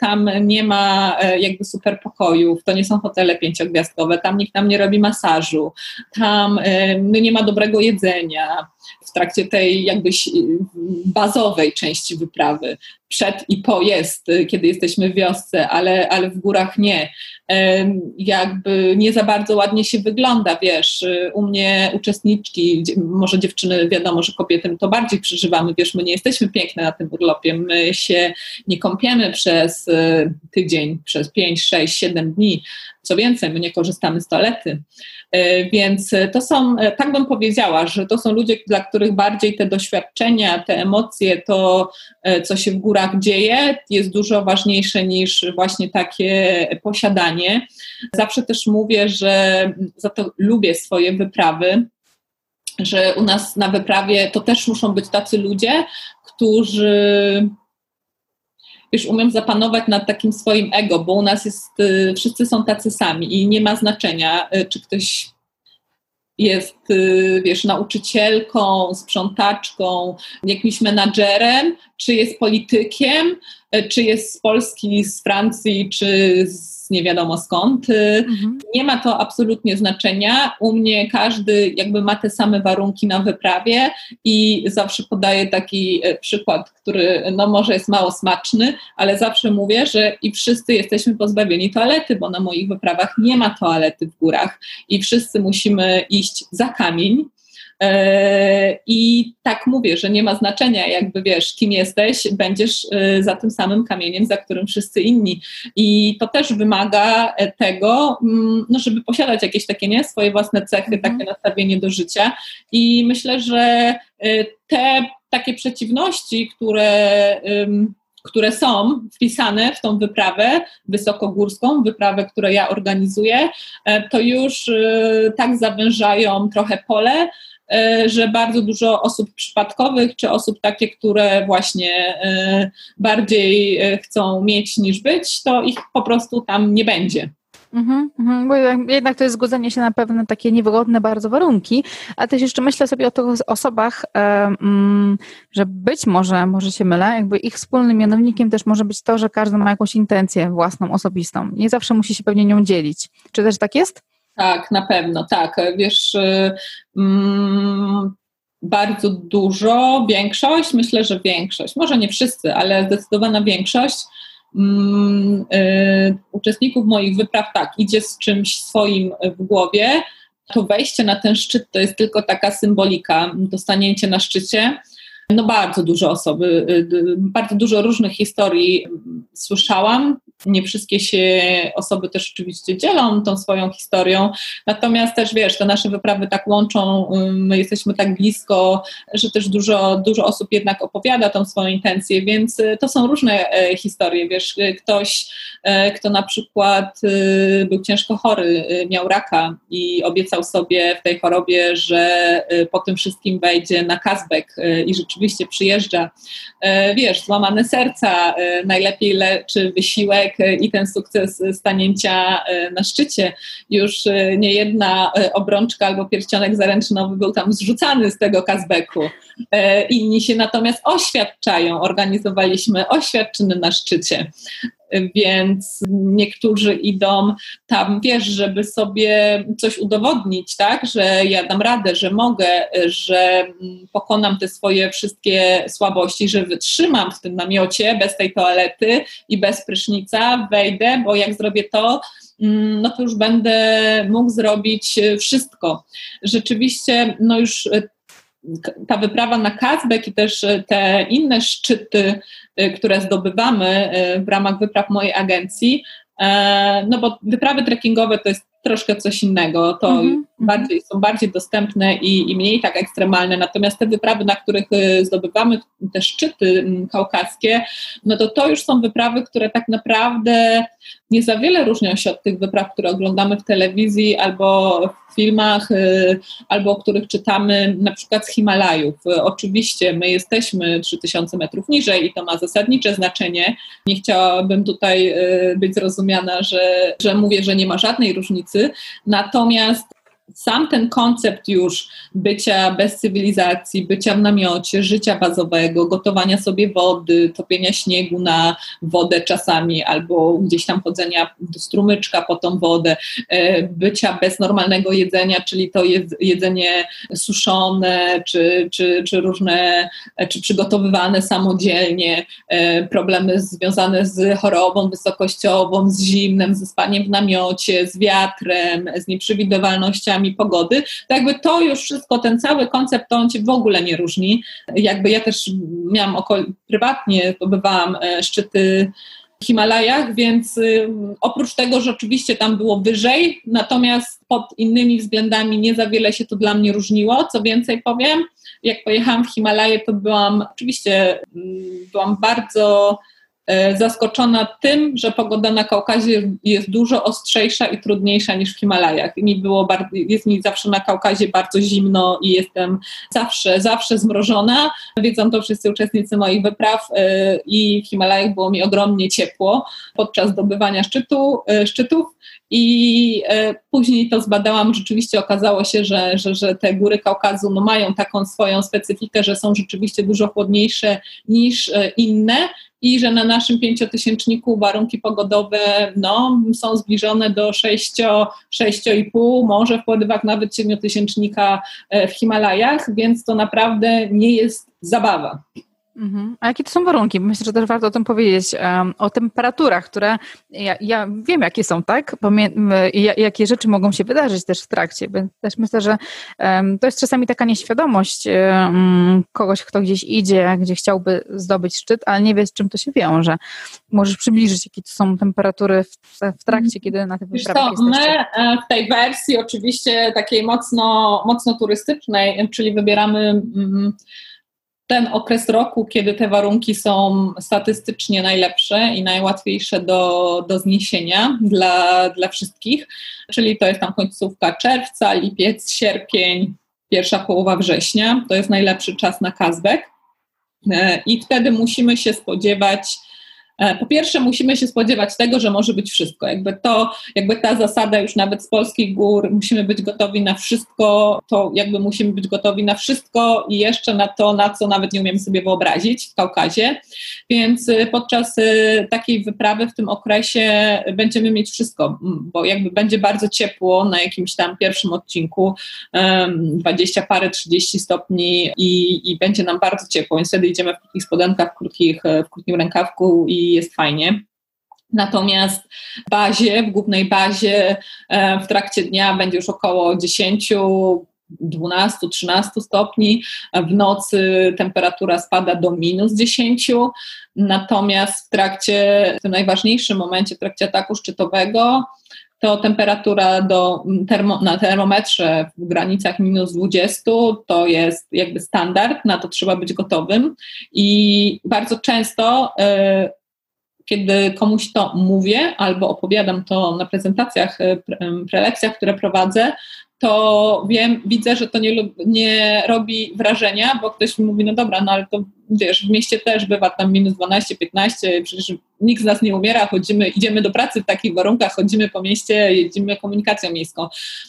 Tam nie ma jakby super pokojów, to nie są hotele pięciogwiazdkowe, tam nikt nam nie robi masażu, tam no nie ma dobrego jedzenia w trakcie tej jakby bazowej części wyprawy. Przed i po jest, kiedy jesteśmy w wiosce, ale, ale w górach nie. Jakby nie za bardzo ładnie się wygląda, wiesz, u mnie uczestniczki, może dziewczyny, wiadomo, że kobiety to bardziej przeżywamy, wiesz, my nie jesteśmy piękne na tym urlopie, my się nie kąpiemy przez e, tydzień, przez 5, 6, 7 dni, co więcej, my nie korzystamy z toalety. E, więc to są, e, tak bym powiedziała, że to są ludzie, dla których bardziej te doświadczenia, te emocje, to e, co się w górach dzieje, jest dużo ważniejsze niż właśnie takie posiadanie. Zawsze też mówię, że za to lubię swoje wyprawy, że u nas na wyprawie to też muszą być tacy ludzie, którzy już umiem zapanować nad takim swoim ego, bo u nas jest, y, wszyscy są tacy sami i nie ma znaczenia, y, czy ktoś jest, y, wiesz, nauczycielką, sprzątaczką, jakimś menadżerem, czy jest politykiem, czy jest z Polski, z Francji, czy z nie wiadomo skąd. Y, mhm. Nie ma to absolutnie znaczenia. U mnie każdy jakby ma te same warunki na wyprawie i zawsze podaję taki e, przykład, który no może jest mało smaczny, ale zawsze mówię, że i wszyscy jesteśmy pozbawieni toalety, bo na moich wyprawach nie ma toalety w górach i wszyscy musimy iść za kamień E, I tak mówię, że nie ma znaczenia, jakby wiesz, kim jesteś, będziesz e, za tym samym kamieniem, za którym wszyscy inni. I to też wymaga e, tego, mm, no, żeby posiadać jakieś takie nie, swoje własne cechy, mhm. takie nastawienie do życia. I myślę, że te takie przeciwności, które które są wpisane w tą wyprawę wysokogórską, wyprawę, którą ja organizuję, to już tak zawężają trochę pole, E, że bardzo dużo osób przypadkowych, czy osób takie, które właśnie e, bardziej e, chcą mieć niż być, to ich po prostu tam nie będzie. Mhm, mhm, bo jednak to jest zgodzenie się na pewne takie niewygodne bardzo warunki, a też jeszcze myślę sobie o tych osobach, mm, że być może, może się mylę, jakby ich wspólnym mianownikiem też może być to, że każdy ma jakąś intencję własną, osobistą. Nie zawsze musi się pewnie nią dzielić. Czy też tak jest? Tak, na pewno, tak. Wiesz, y, mm, bardzo dużo, większość, myślę, że większość, może nie wszyscy, ale zdecydowana większość mm, y, uczestników moich wypraw tak, idzie z czymś swoim w głowie. To wejście na ten szczyt to jest tylko taka symbolika, to stanięcie na szczycie. No bardzo dużo osoby, y, bardzo dużo różnych historii słyszałam nie wszystkie się osoby też oczywiście dzielą tą swoją historią, natomiast też wiesz, te nasze wyprawy tak łączą, my jesteśmy tak blisko, że też dużo, dużo osób jednak opowiada tą swoją intencję, więc y, to są różne e, historie, wiesz, y, ktoś, e, kto na przykład y, był ciężko chory, miał raka i obiecał sobie w tej chorobie, że po tym wszystkim wejdzie na Kazbek i rzeczywiście przyjeżdża, e, wiesz, złamane serca, najlepiej leczy wysiłek, i ten sukces stanięcia e, na szczycie. Już e, nie jedna e, obrączka albo pierścionek zaręczynowy był tam zrzucany z tego Kazbeku. Inni się natomiast oświadczają. Organizowaliśmy oświadczyny na szczycie więc niektórzy idą tam, wiesz, żeby sobie coś udowodnić, tak, że ja dam radę, że mogę, że pokonam te swoje wszystkie słabości, że wytrzymam w tym namiocie bez tej toalety i bez prysznica, wejdę, bo jak zrobię to, mm, no to już będę mógł zrobić wszystko. Rzeczywiście, no już ta wyprawa na Kazbek i też e, te inne szczyty, e, które zdobywamy e, w ramach wypraw mojej agencji, no bo wyprawy trekkingowe to jest troszkę coś innego. To mhm. Bardziej, są bardziej dostępne i, i mniej tak ekstremalne. Natomiast te wyprawy, na których y, zdobywamy te szczyty mm, kaukaskie, no to to już są wyprawy, które tak naprawdę nie za wiele różnią się od tych wypraw, które oglądamy w telewizji albo w filmach, y, albo o których czytamy na przykład z Himalajów. Oczywiście my jesteśmy 3000 metrów niżej i to ma zasadnicze znaczenie. Nie chciałabym tutaj y, być zrozumiana, że, że mówię, że nie ma żadnej różnicy. Natomiast sam ten koncept już bycia bez cywilizacji, bycia w namiocie, życia bazowego, gotowania sobie wody, topienia śniegu na wodę czasami albo gdzieś tam chodzenia do strumyczka po tą wodę, e, bycia bez normalnego jedzenia, czyli to jedzenie suszone, czy, czy, czy różne, e, czy przygotowywane samodzielnie, e, problemy związane z chorobą wysokościową, z zimnem, ze spaniem w namiocie, z wiatrem, z nieprzewidywalnościami pogody, to jakby to już wszystko, ten cały koncept, to on się w ogóle nie różni. Jakby ja też miałam okol- prywatnie, pobywałam e, szczyty Himalajach, więc y, oprócz tego, że oczywiście tam było wyżej, natomiast pod innymi względami nie za wiele się to dla mnie różniło. Co więcej powiem, jak pojechałam w Himalaje, to byłam oczywiście mm, byłam bardzo zaskoczona tym, że pogoda na Kaukazie jest dużo ostrzejsza i trudniejsza niż w Himalajach. Mi było bardzo, jest mi zawsze na Kaukazie bardzo zimno i jestem zawsze, zawsze zmrożona. Wiedzą to wszyscy uczestnicy moich wypraw e, i w Himalajach było mi ogromnie ciepło podczas zdobywania szczytu, e, szczytów i później to zbadałam, rzeczywiście okazało się, że, że, że te góry Kaukazu no, mają taką swoją specyfikę, że są rzeczywiście dużo chłodniejsze niż inne i że na naszym pięciotysięczniku warunki pogodowe no, są zbliżone do 6,5, może w podywach nawet siedmiotysięcznika e, w Himalajach, więc to naprawdę nie jest zabawa. Mhm. A jakie to są warunki? Myślę, że też warto o tym powiedzieć, um, o temperaturach, które ja, ja, wiem, jakie są, tak? Pamię- jakie rzeczy mogą się wydarzyć też w trakcie. Też myślę, że um, to jest czasami taka nieświadomość um, kogoś, kto gdzieś idzie, gdzie chciałby zdobyć szczyt, ale nie wie, z czym to się wiąże. Możesz przybliżyć, jakie to są temperatury w, w trakcie, mhm. kiedy na tych wyprawach to, My e, w tej wersji oczywiście takiej mocno, mocno turystycznej, czyli wybieramy mm, ten okres roku, kiedy te warunki są statystycznie najlepsze i najłatwiejsze do, do zniesienia dla, dla wszystkich, czyli to jest tam końcówka czerwca, lipiec, sierpień, pierwsza połowa września, to jest najlepszy czas na Kazbek. E, i wtedy musimy się spodziewać po pierwsze, musimy się spodziewać tego, że może być wszystko. Jakby to, jakby ta zasada już nawet z polskich gór, musimy być gotowi na wszystko, to jakby musimy być gotowi na wszystko i jeszcze na to, na co nawet nie umiemy sobie wyobrazić w Kaukazie. Więc y, podczas y, takiej wyprawy w tym okresie będziemy mieć wszystko, bo jakby będzie bardzo ciepło na jakimś tam pierwszym odcinku, 20 parę, 30 stopni i, i będzie nam bardzo ciepło, więc wtedy idziemy w krótkich spodenkach, w, krótkich, w krótkim rękawku i jest fajnie. Natomiast w bazie, w głównej bazie e, w trakcie dnia będzie już około 10, 12, 13 stopni. W nocy temperatura spada do minus 10. Natomiast w trakcie, w tym najważniejszym momencie, w trakcie ataku szczytowego, to temperatura do termo, na termometrze w granicach minus 20 to jest jakby standard, na to trzeba być gotowym i bardzo często y, kiedy komuś to mówię albo opowiadam to na prezentacjach, e, prelekcjach, które prowadzę, to wiem, widzę, że to nie, nie robi wrażenia, bo ktoś mi mówi, no dobra, no ale to wiesz, w mieście też bywa tam minus 12, 15, przecież nikt z nas nie umiera, chodzimy, idziemy do pracy w takich warunkach, chodzimy po mieście, jedziemy komunikacją miejską.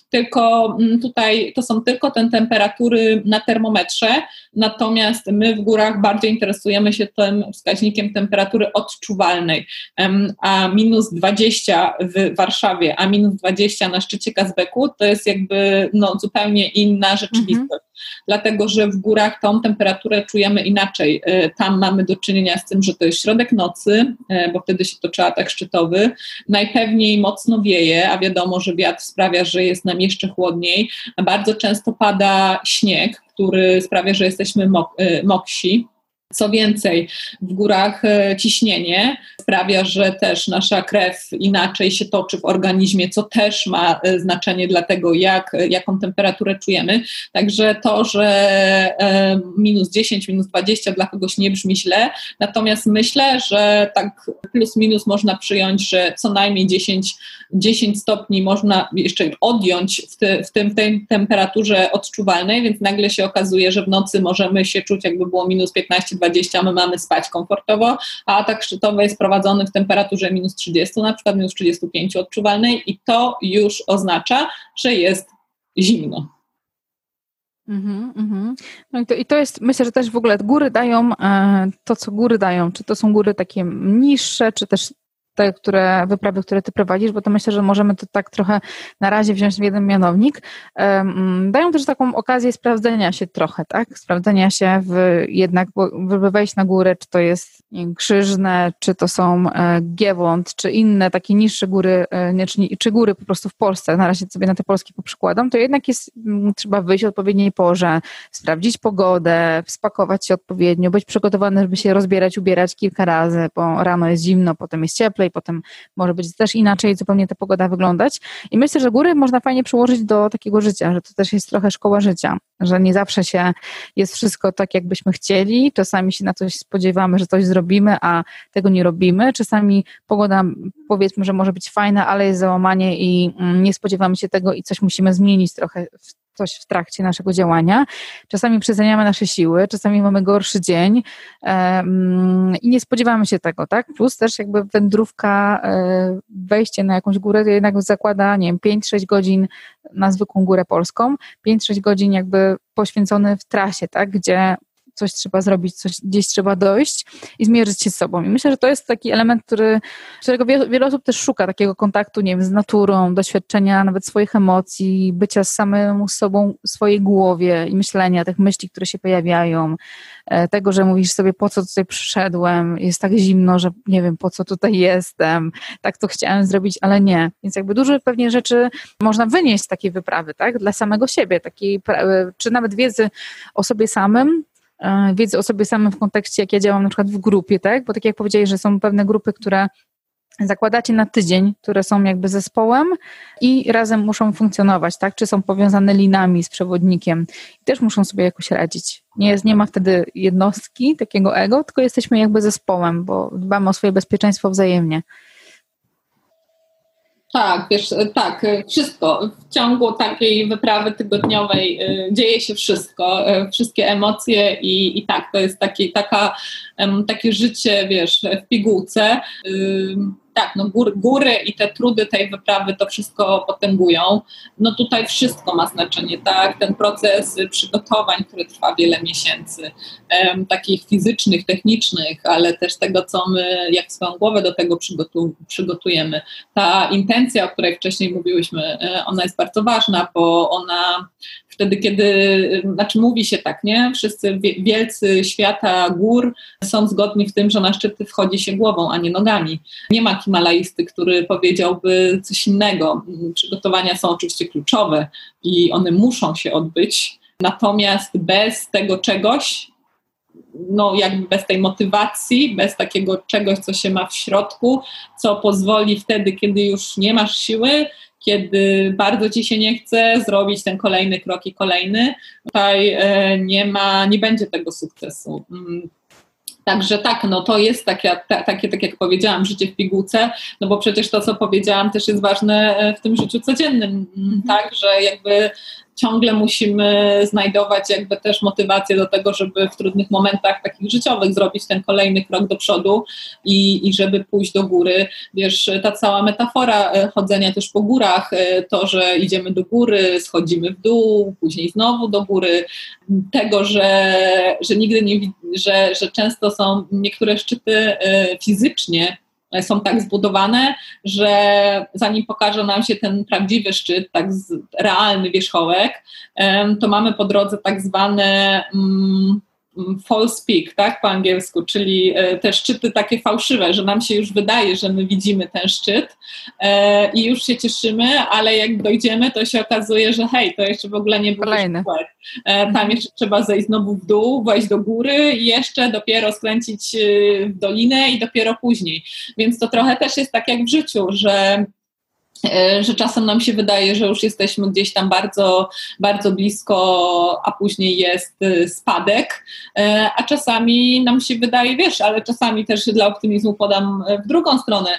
Tylko mm, tutaj to są tylko te temperatury na termometrze, natomiast my w górach bardziej interesujemy się tym wskaźnikiem temperatury odczuwalnej, a minus 20 w Warszawie, a minus 20 na szczycie Kazbeku to jest jakby no, zupełnie inna rzeczywistość. Mhm dlatego że w górach tą temperaturę czujemy inaczej. E, tam mamy do czynienia z tym, że to jest środek nocy, e, bo wtedy się toczy atak szczytowy. Najpewniej mocno wieje, a wiadomo, że wiatr sprawia, że jest nam jeszcze chłodniej. Bardzo często pada śnieg, który sprawia, że jesteśmy mok- e, moksi. Co więcej, w górach ciśnienie sprawia, że też nasza krew inaczej się toczy w organizmie, co też ma e, znaczenie dla tego, jak, jaką temperaturę czujemy. Także to, że e, minus 10, minus 20 dla kogoś nie brzmi źle, natomiast myślę, że tak plus minus można przyjąć, że co najmniej 10, 10 stopni można jeszcze odjąć w, te, w tym, tej temperaturze odczuwalnej, więc nagle się okazuje, że w nocy możemy się czuć jakby było minus 15-20, my mamy spać komfortowo, a atak szczytowy jest prowadzony w temperaturze minus 30, na przykład minus 35 odczuwalnej i to już oznacza, że jest zimno. Mm -hmm. No i to, i to jest, myślę, że też w ogóle góry dają e, to, co góry dają. Czy to są góry takie niższe, czy też te które, wyprawy, które ty prowadzisz, bo to myślę, że możemy to tak trochę na razie wziąć w jeden mianownik, dają też taką okazję sprawdzenia się trochę, tak? Sprawdzenia się w jednak, żeby wejść na górę, czy to jest Krzyżne, czy to są e, Giewont, czy inne takie niższe góry, e, nie, czy, góry po prostu w Polsce, na razie sobie na te polskie poprzykładam, to jednak jest, trzeba wyjść o odpowiedniej porze, sprawdzić pogodę, spakować się odpowiednio, być przygotowany, żeby się rozbierać, ubierać kilka razy, bo rano jest zimno, potem jest cieplej, potem może być też inaczej zupełnie ta pogoda wyglądać. I myślę, że góry można fajnie przyłożyć do takiego życia, że to też jest trochę szkoła życia, że nie zawsze się jest wszystko tak, jakbyśmy chcieli. Czasami się na coś spodziewamy, że coś zrobimy, a tego nie robimy. Czasami pogoda powiedzmy, że może być fajna, ale jest załamanie i mm, nie spodziewamy się tego i coś musimy zmienić trochę w coś w trakcie naszego działania. Czasami przeceniamy nasze siły, czasami mamy gorszy dzień i nie spodziewamy się tego, tak? Plus też jakby wędrówka, e, wejście na jakąś górę jednak zakłada, nie wiem, 5-6 godzin na zwykłą górę polską, 5-6 godzin jakby poświęcone w trasie, tak? Gdzie coś trzeba zrobić, coś, gdzieś trzeba dojść i zmierzyć się z sobą. I myślę, że to jest taki element, który, którego wiele, wiele osób też szuka, takiego kontaktu, nie wiem, z naturą, doświadczenia nawet swoich emocji, bycia z samym sobą w swojej głowie i myślenia, tych myśli, które się pojawiają, e, tego, że mówisz sobie, po co tutaj przyszedłem, jest tak zimno, że nie wiem, po co tutaj jestem, tak to chciałem zrobić, ale nie. Więc jakby dużo pewnie rzeczy można wynieść z takiej wyprawy, tak, dla samego siebie, takiej, czy nawet wiedzy o sobie samym, E, wiedzy o sobie samym w kontekście, jak ja działam na przykład w grupie, tak? Bo tak jak powiedziałeś, że są pewne grupy, które zakładacie na tydzień, które są jakby zespołem i razem muszą funkcjonować, tak? Czy są powiązane linami z przewodnikiem i też muszą sobie jakoś radzić. Nie, jest, nie ma wtedy jednostki, takiego ego, tylko jesteśmy jakby zespołem, bo dbamy o swoje bezpieczeństwo wzajemnie. Tak, wiesz, e, tak, e, wszystko. W ciągu takiej wyprawy tygodniowej e, dzieje się wszystko, wszystkie emocje i, i tak, to jest taki, taka, takie życie, wiesz, w pigułce tak, no góry, góry i te trudy tej wyprawy to wszystko potęgują. No tutaj wszystko ma znaczenie, tak? Ten proces przygotowań, który trwa wiele miesięcy, takich fizycznych, technicznych, ale też tego, co my, jak swoją głowę do tego przygotu przygotujemy. Ta intencja, o której wcześniej mówiłyśmy, e, ona jest bardzo ważna, bo ona wtedy, kiedy, znaczy mówi się tak, nie? Wszyscy wielcy świata gór są zgodni w tym, że na szczyty wchodzi się głową, a nie nogami. Nie ma himalaisty, który powiedziałby coś innego. Przygotowania są oczywiście kluczowe i one muszą się odbyć, natomiast bez tego czegoś, no jakby bez tej motywacji, bez takiego czegoś, co się ma w środku, co pozwoli wtedy, kiedy już nie masz siły, kiedy bardzo ci się nie chce zrobić ten kolejny krok i kolejny, tutaj e, nie ma, nie będzie tego sukcesu. Mm, Także tak, no to jest takie, takie, tak jak powiedziałam, życie w pigułce, no bo przecież to, co powiedziałam, też jest ważne e, w tym życiu codziennym, mm, tak, że jakby ciągle musimy znajdować jakby też motywację do tego, żeby w trudnych momentach takich życiowych zrobić ten kolejny krok do przodu i, i żeby pójść do góry. Wiesz, ta cała metafora e, chodzenia też po górach, e, to, że idziemy do góry, schodzimy w dół, później znowu do góry, tego, że, że nigdy nie, że, że często są niektóre szczyty e, fizycznie są tak zbudowane, że zanim pokaże nam się ten prawdziwy szczyt, tak realny wierzchołek, to mamy po drodze tak zwane mm, false peak, tak, po angielsku, czyli e, te szczyty takie fałszywe, że nam się już wydaje, że my widzimy ten szczyt e, i już się cieszymy, ale jak dojdziemy, to się okazuje, że hej, to jeszcze w ogóle nie było Kolejny. E, tam mhm. jeszcze trzeba zejść znowu w dół, wejść do góry i jeszcze dopiero skręcić w dolinę i dopiero później. Więc to trochę też jest tak jak w życiu, że że czasem nam się wydaje, że już jesteśmy gdzieś tam bardzo, bardzo blisko, a później jest e, spadek, e, a czasami nam się wydaje, wiesz, ale czasami też dla optymizmu podam w drugą stronę.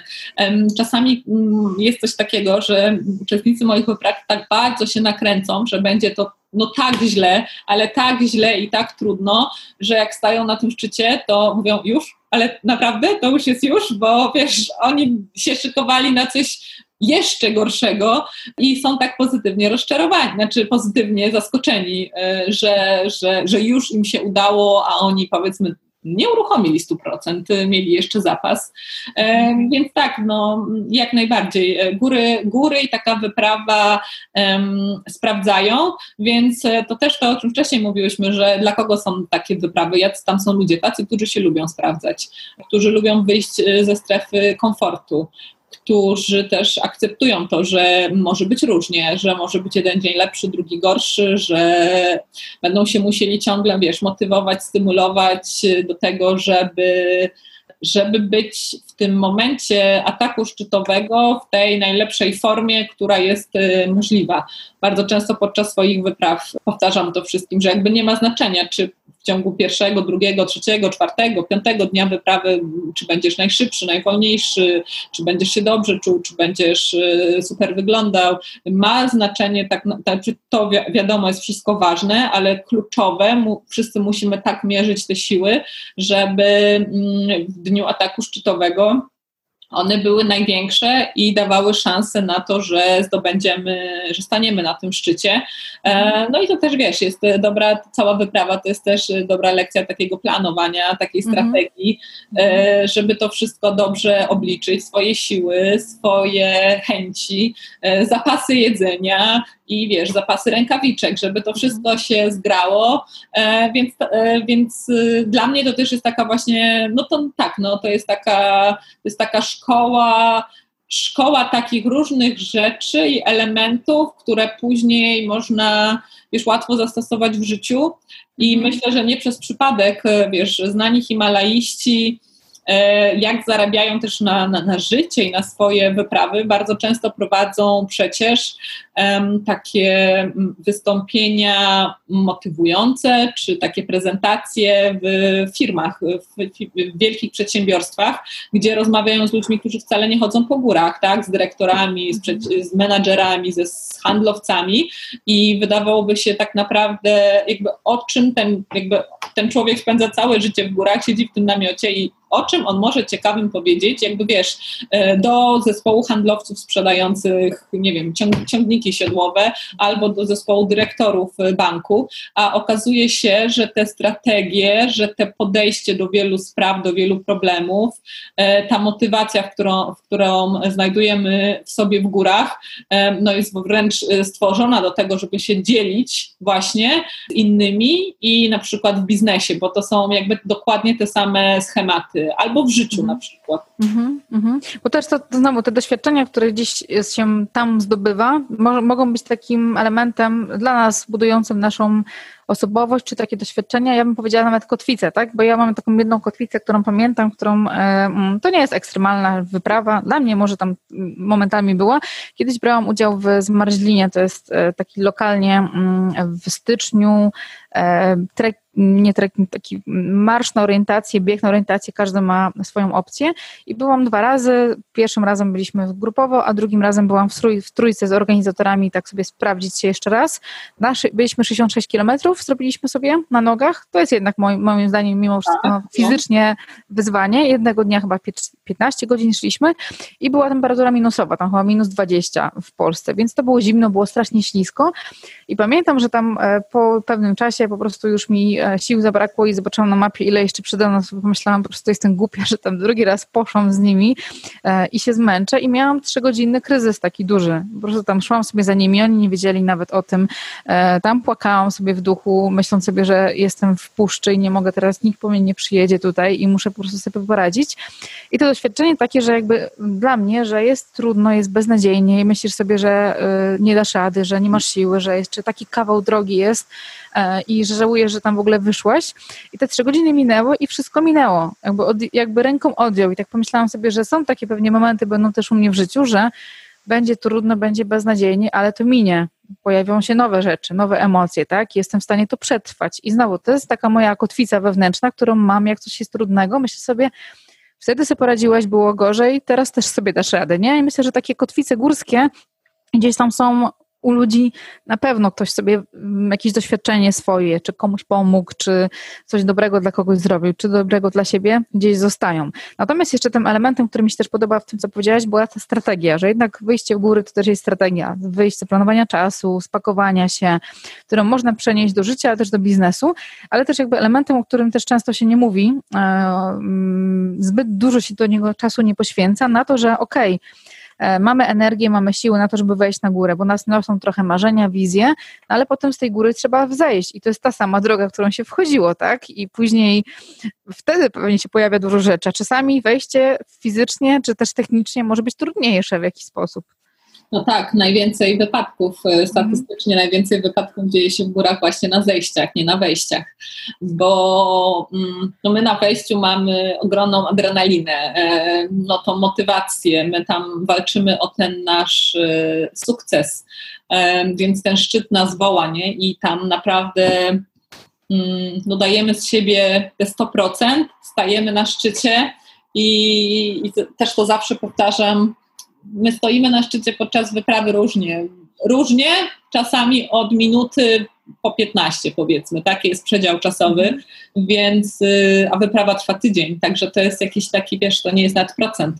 Czasami mm, jest coś takiego, że uczestnicy moich wypraw tak bardzo się nakręcą, że będzie to no tak źle, ale tak źle i tak trudno, że jak stają na tym szczycie, to mówią już, ale naprawdę? To już jest już, bo wiesz, oni się szykowali na coś jeszcze gorszego i są tak pozytywnie rozczarowani, znaczy pozytywnie zaskoczeni, e, że, że, że już im się udało, a oni powiedzmy nie uruchomili 100%, mieli jeszcze zapas. E, więc tak, no, jak najbardziej. E, góry, góry i taka wyprawa sprawdzają, więc to też to, o czym wcześniej mówiłyśmy, że dla kogo są takie wyprawy, jacy tam są ludzie, tacy, którzy się lubią sprawdzać, którzy lubią wyjść ze strefy komfortu, którzy też akceptują to, że może być różnie, że może być jeden dzień lepszy, drugi gorszy, że będą się musieli ciągle, wiesz, motywować, stymulować do tego, żeby żeby być w tym momencie ataku szczytowego w tej najlepszej formie, która jest y, możliwa. Bardzo często podczas swoich wypraw powtarzam to wszystkim, że jakby nie ma znaczenia, czy w ciągu pierwszego, drugiego, trzeciego, czwartego, piątego dnia wyprawy, czy będziesz najszybszy, najwolniejszy, czy będziesz się dobrze czuł, czy będziesz y, super wyglądał. Ma znaczenie, tak, tak to wi wiadomo jest wszystko ważne, ale kluczowe, wszyscy musimy tak mierzyć te siły, żeby mm, w dniu ataku szczytowego one były największe i dawały szansę na to, że zdobędziemy, że staniemy na tym szczycie. E, no i to też wiesz, jest dobra, cała wyprawa to jest też dobra lekcja takiego planowania, takiej mhm. strategii, mm. żeby to wszystko dobrze obliczyć, swoje siły, swoje chęci, e, zapasy jedzenia, i wiesz, zapasy rękawiczek, żeby to wszystko się zgrało, e, więc, e, więc y, dla mnie to też jest taka właśnie, no to tak, no to jest taka, to jest taka szkoła, szkoła takich różnych rzeczy i elementów, które później można, wiesz, łatwo zastosować w życiu. I mm. myślę, że nie przez przypadek, wiesz, znani himalaiści, E, jak zarabiają też na, na, na, życie i na swoje wyprawy. Bardzo często prowadzą przecież um, takie wystąpienia motywujące, czy takie prezentacje w firmach, w, w, wielkich przedsiębiorstwach, gdzie rozmawiają z ludźmi, którzy wcale nie chodzą po górach, tak, z dyrektorami, z, z menadżerami, ze, z handlowcami i wydawałoby się tak naprawdę jakby o czym ten, jakby ten człowiek spędza całe życie w górach, siedzi w tym namiocie i o czym on może ciekawym powiedzieć, jakby wiesz, e, do zespołu handlowców sprzedających, nie wiem, ciąg, ciągniki siodłowe albo do zespołu dyrektorów banku, a okazuje się, że te strategie, że te podejście do wielu spraw, do wielu problemów, e, ta motywacja, w którą, w którą znajdujemy w sobie w górach, e, no jest wręcz stworzona do tego, żeby się dzielić właśnie z innymi i na przykład w biznesie, bo to są jakby dokładnie te same schematy albo w życiu mhm. na przykład. Mhm, mhm. Bo też to, to znowu te doświadczenia, które gdzieś się tam zdobywa, mo mogą być takim elementem dla nas budującym naszą osobowość, czy takie doświadczenia, ja bym powiedziała nawet kotwicę, tak? Bo ja mam taką jedną kotwicę, którą pamiętam, którą e, to nie jest ekstremalna wyprawa, dla mnie może tam momentami była. Kiedyś brałam udział w Zmarzlinie, to jest e, taki lokalnie mm, w styczniu e, trek nie trekking, taki marsz na orientację, bieg na orientację, każdy ma swoją opcję i byłam dwa razy, pierwszym razem byliśmy grupowo, a drugim razem byłam w, trój, w trójce z organizatorami, tak sobie sprawdzić się jeszcze raz. Naszy, byliśmy 66 kilometrów, zrobiliśmy sobie na nogach, to jest jednak moim, moim zdaniem mimo wszystko tak, no. fizycznie wyzwanie, jednego dnia chyba 15 godzin szliśmy i była temperatura minusowa, tam chyba minus 20 w Polsce, więc to było zimno, było strasznie ślisko i pamiętam, że tam e, po pewnym czasie po prostu już mi E, sił zabrakło i zobaczyłam na mapie, ile jeszcze przede mną, pomyślałam, po prostu jestem głupia, że tam drugi raz poszłam z nimi e, i się zmęczę i miałam trzygodzinny kryzys taki duży. Po prostu tam szłam sobie za nimi, oni nie wiedzieli nawet o tym. Tam płakałam sobie w duchu, duchu, myśląc sobie, że jestem w puszczy i nie mogę teraz, nikt po mnie nie przyjedzie tutaj i muszę po prostu sobie poradzić. I to doświadczenie takie, że jakby dla mnie, że jest trudno, jest beznadziejnie i myślisz sobie, że y, nie dasz rady, że nie masz siły, że jeszcze taki kawał drogi jest y, i że żałujesz, że tam w ogóle wyszłaś. I te trzy godziny minęło i wszystko minęło. Jakby, od, jakby ręką odjął. I tak pomyślałam sobie, że są takie pewnie momenty, będą też u mnie w życiu, że będzie trudno, będzie beznadziejnie, ale to minie. Pojawią się nowe rzeczy, nowe emocje, tak? Jestem w stanie to przetrwać. I znowu, to jest taka moja kotwica wewnętrzna, którą mam, jak coś jest trudnego, myślę sobie, wtedy sobie poradziłaś, było gorzej, teraz też sobie dasz radę, nie? I myślę, że takie kotwice górskie gdzieś tam są u ludzi na pewno ktoś sobie mm, jakieś doświadczenie swoje, czy komuś pomógł, czy coś dobrego dla kogoś zrobił, czy dobrego dla siebie, gdzieś zostają. Natomiast jeszcze tym elementem, który mi się też podoba w tym, co powiedziałaś, była ta strategia, że jednak wyjście w góry to też jest strategia. Wyjście, planowania czasu, spakowania się, którą można przenieść do życia, ale też do biznesu, ale też jakby elementem, o którym też często się nie mówi, e, mm, zbyt dużo się do niego czasu nie poświęca, na to, że okej, okay, mamy energię, mamy siłę na to, żeby wejść na górę, bo nas noszą trochę marzenia, wizje, no ale potem z tej góry trzeba wzejść i to jest ta sama droga, którą się wchodziło, tak? I później wtedy pewnie się pojawia dużo rzeczy. Czasami wejście fizycznie czy też technicznie może być trudniejsze w jakiś sposób. No tak, najwięcej wypadków, e, statystycznie najwięcej wypadków dzieje się w górach właśnie na zejściach, nie na wejściach, bo mm, no my na wejściu mamy ogromną adrenalinę, e, no to motywację, my tam walczymy o ten nasz e, sukces, więc ten szczyt nas woła, nie? I tam naprawdę mm, no dajemy z siebie te 100%, stajemy na szczycie i, i też to zawsze powtarzam, my stoimy na szczycie podczas wyprawy różnie. Różnie, czasami od minuty po 15 powiedzmy, taki jest przedział czasowy, mm. więc, y, a wyprawa trwa tydzień, także to jest jakiś taki, wiesz, to nie jest nawet procent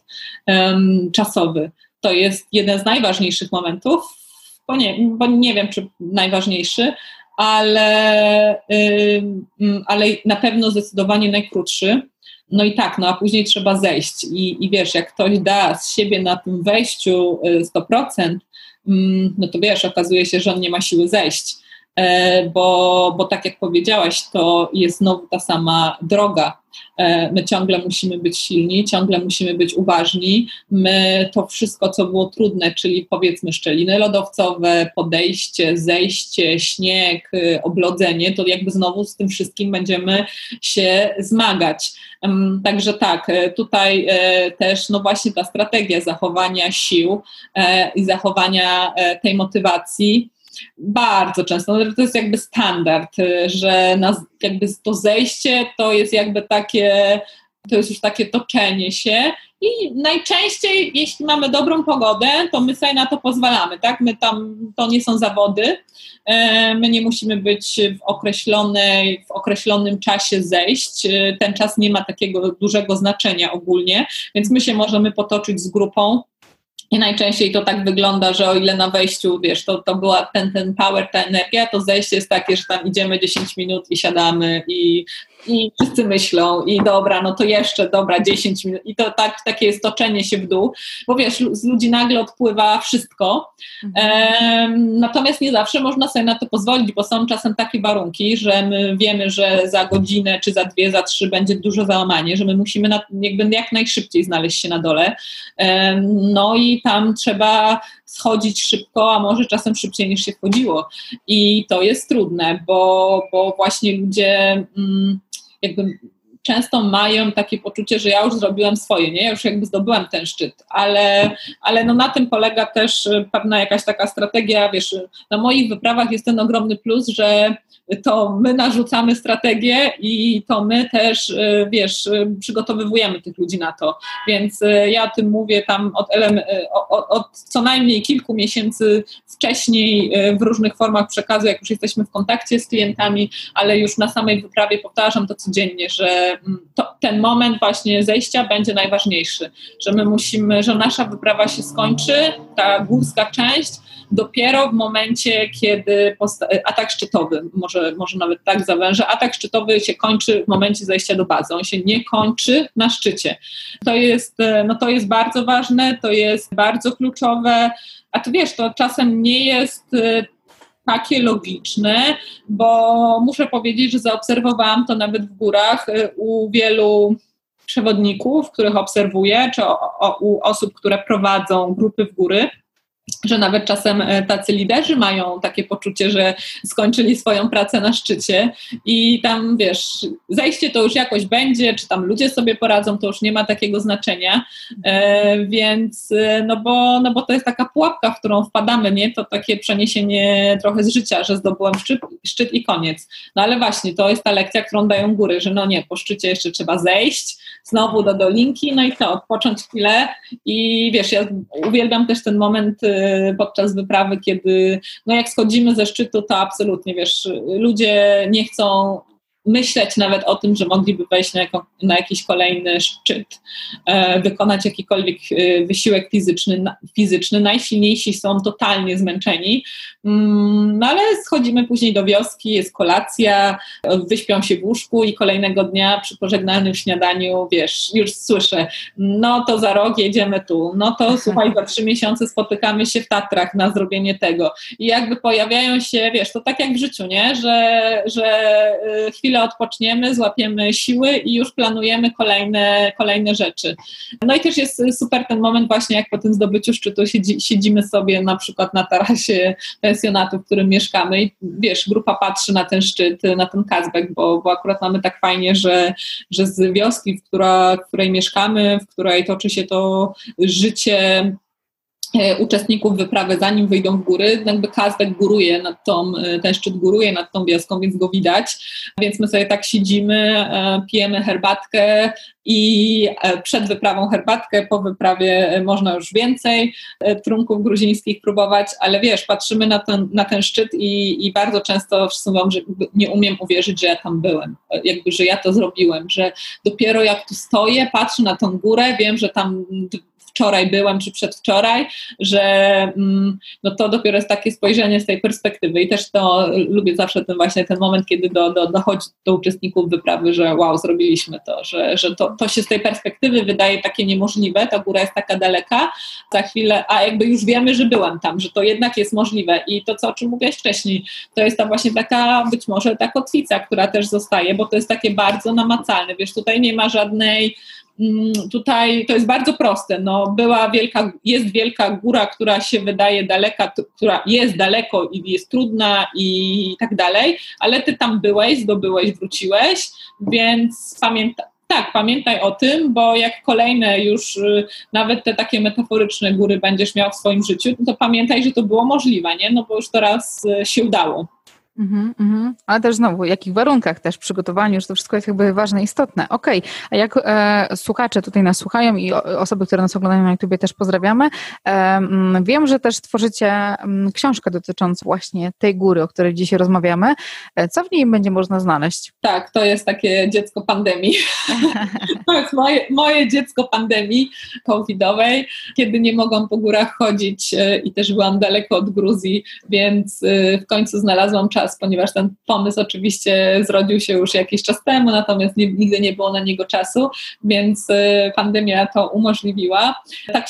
um, czasowy. To jest jeden z najważniejszych momentów, bo nie, bo nie wiem, czy najważniejszy, ale, y, ale na pewno zdecydowanie najkrótszy. No i tak, no a później trzeba zejść. I, i wiesz, jak ktoś da z siebie na tym wejściu 100%, y, mm, no to wiesz, okazuje się, że on nie ma siły zejść. E, bo, bo tak jak powiedziałaś, to jest znowu ta sama droga. E, my ciągle musimy być silni, ciągle musimy być uważni. My to wszystko, co było trudne, czyli powiedzmy szczeliny lodowcowe, podejście, zejście, śnieg, y, oblodzenie, to jakby znowu z tym wszystkim będziemy się zmagać. Także tak, e, tutaj też no właśnie ta strategia zachowania sił i zachowania tej motywacji bardzo często. No, to jest jakby standard, y, że nas, jakby to zejście to jest jakby takie, to jest już takie toczenie się i najczęściej, jeśli mamy dobrą pogodę, to my sobie na to pozwalamy, tak? My tam, to nie są zawody, e, my nie musimy być w określonej, w określonym czasie zejść, e, ten czas nie ma takiego dużego znaczenia ogólnie, więc my się możemy potoczyć z grupą, i najczęściej to tak wygląda, że o ile na wejściu, wiesz, to, to była ten, ten power, ta energia, to zejście jest takie, że tam idziemy 10 minut i siadamy i i wszyscy myślą i dobra, no to jeszcze, dobra, 10 minut i to tak, takie jest toczenie się w dół, bo wiesz, z ludzi nagle odpływa wszystko, mhm. natomiast nie zawsze można sobie na to pozwolić, bo są czasem takie warunki, że my wiemy, że za godzinę, czy za dwie, za trzy będzie dużo załamanie, że my musimy na, jakby jak najszybciej znaleźć się na dole, no i tam trzeba schodzić szybko, a może czasem szybciej niż się wchodziło i to jest trudne, bo, bo właśnie ludzie... Mm, jakby często mają takie poczucie, że ja już zrobiłam swoje, nie? Ja już jakby zdobyłam ten szczyt, ale, ale no na tym polega też pewna jakaś taka strategia, wiesz, na moich wyprawach jest ten ogromny plus, że to my narzucamy strategię i to my też, y, wiesz, y, przygotowywujemy tych ludzi na to. Więc y, ja o tym mówię tam od, od, od co najmniej kilku miesięcy wcześniej w różnych formach przekazu, jak już jesteśmy w kontakcie z klientami, ale już na samej wyprawie powtarzam to codziennie, że mm, to, ten moment właśnie zejścia będzie najważniejszy, że my musimy, że nasza wyprawa się skończy, ta górska część, dopiero w momencie, kiedy atak szczytowy, może, może nawet tak zawężę, atak szczytowy się kończy w momencie zejścia do bazy. On się nie kończy na szczycie. To jest, e, no to jest bardzo ważne, to jest bardzo kluczowe, a to wiesz, to czasem nie jest e, takie logiczne, bo muszę powiedzieć, że zaobserwowałam to nawet w górach y, u wielu przewodników, których obserwuję, czy o, o, u osób, które prowadzą grupy w góry że nawet czasem e, tacy liderzy mają takie poczucie, że skończyli swoją pracę na szczycie i tam wiesz, zejście to już jakoś będzie, czy tam ludzie sobie poradzą, to już nie ma takiego znaczenia, e, więc e, no bo, no bo to jest taka pułapka, w którą wpadamy, nie? To takie przeniesienie trochę z życia, że zdobyłem szczyt, szczyt i koniec. No ale właśnie, to jest ta lekcja, którą dają góry, że no nie, po szczycie jeszcze trzeba zejść, znowu do dolinki, no i to, odpocząć chwilę i wiesz, ja uwielbiam też ten moment y, podczas wyprawy, kiedy no jak schodzimy ze szczytu, to absolutnie, wiesz, ludzie nie chcą myśleć nawet o tym, że mogliby wejść na, jako, na jakiś kolejny szczyt, e, wykonać jakikolwiek e, wysiłek fizyczny, fizyczny. Najsilniejsi są totalnie zmęczeni, no ale schodzimy później do wioski, jest kolacja, wyśpią się w łóżku i kolejnego dnia przy pożegnalnym śniadaniu, wiesz, już słyszę, no to za rok jedziemy tu, no to słuchaj, za trzy miesiące spotykamy się w Tatrach na zrobienie tego. I jakby pojawiają się, wiesz, to tak jak w życiu, nie? Że, że chwilę chwilę odpoczniemy, złapiemy siły i już planujemy kolejne, kolejne rzeczy. No i też jest super ten moment właśnie, jak po tym zdobyciu szczytu siedzi, siedzimy sobie na przykład na tarasie pensjonatu, w którym mieszkamy. I wiesz, grupa patrzy na ten szczyt, na ten Kazbek, bo, bo akurat mamy tak fajnie, że, że z wioski, w, która, w której mieszkamy, w której toczy się to życie uczestników wyprawy, zanim wyjdą w góry, jakby Kazbek góruje nad tą, e, ten szczyt góruje nad tą wioską, więc go widać. Więc my sobie tak siedzimy, e, pijemy herbatkę i przed wyprawą herbatkę, po wyprawie można już więcej trunków gruzińskich próbować, ale wiesz, patrzymy na ten, na ten szczyt i, i bardzo często wszyscy mówią, że nie umiem uwierzyć, że ja tam byłem, jakby, że ja to zrobiłem, że dopiero jak tu stoję, patrzę na tą górę, wiem, że tam wczoraj byłam, czy przedwczoraj, że mm, no to dopiero jest takie spojrzenie z tej perspektywy i też to lubię zawsze ten właśnie ten moment, kiedy do, do, dochodzi do uczestników wyprawy, że wow, zrobiliśmy to, że, że to, to się z tej perspektywy wydaje takie niemożliwe, ta góra jest taka daleka, za chwilę, a jakby już wiemy, że byłam tam, że to jednak jest możliwe. I to, co o czym mówiłaś wcześniej, to jest ta właśnie taka być może ta kotwica, która też zostaje, bo to jest takie bardzo namacalne, wiesz, tutaj nie ma żadnej tutaj to jest bardzo proste. No, była wielka, jest wielka góra, która się wydaje daleka, która jest daleko i jest trudna i tak dalej, ale ty tam byłeś, zdobyłeś, wróciłeś, więc pamiętaj. Tak, pamiętaj o tym, bo jak kolejne już y, nawet te takie metaforyczne góry będziesz miał w swoim życiu, to pamiętaj, że to było możliwe, nie? No bo już to raz y, się udało. Mm -hmm, Ale też znowu, w jakich warunkach też przygotowaniu, że to wszystko jest jakby ważne istotne. Okej, okay. a jak e, słuchacze tutaj nas słuchają i o, osoby, które nas oglądają na YouTubie też pozdrawiamy, e, wiem, że też tworzycie m, książkę dotyczącą właśnie tej góry, o której dzisiaj rozmawiamy. E, co w niej będzie można znaleźć? Tak, to jest takie dziecko pandemii. to jest moje, moje dziecko pandemii covidowej, kiedy nie mogłam po górach chodzić e, i też byłam daleko od Gruzji, więc e, w końcu znalazłam czas czas, ponieważ ten pomysł oczywiście zrodził się już jakiś czas temu, natomiast nie, nigdy nie było na niego czasu, więc y, pandemia to umożliwiła. Tak,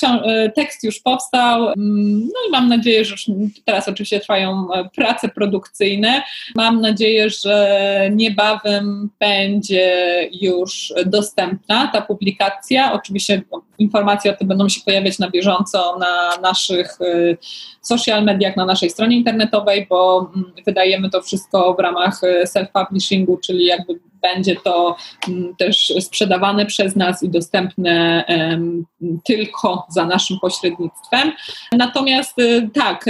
tekst już powstał, mm, no i mam nadzieję, że już teraz oczywiście trwają e, prace produkcyjne. Mam nadzieję, że niebawem będzie już dostępna ta publikacja. Oczywiście informacje o tym będą się pojawiać na bieżąco na naszych y, social mediach, na naszej stronie internetowej, bo mm, wydajemy to wszystko w ramach e, self-publishingu, czyli jakby będzie to mm, też sprzedawane przez nas i dostępne tylko za naszym pośrednictwem. Natomiast e, tak,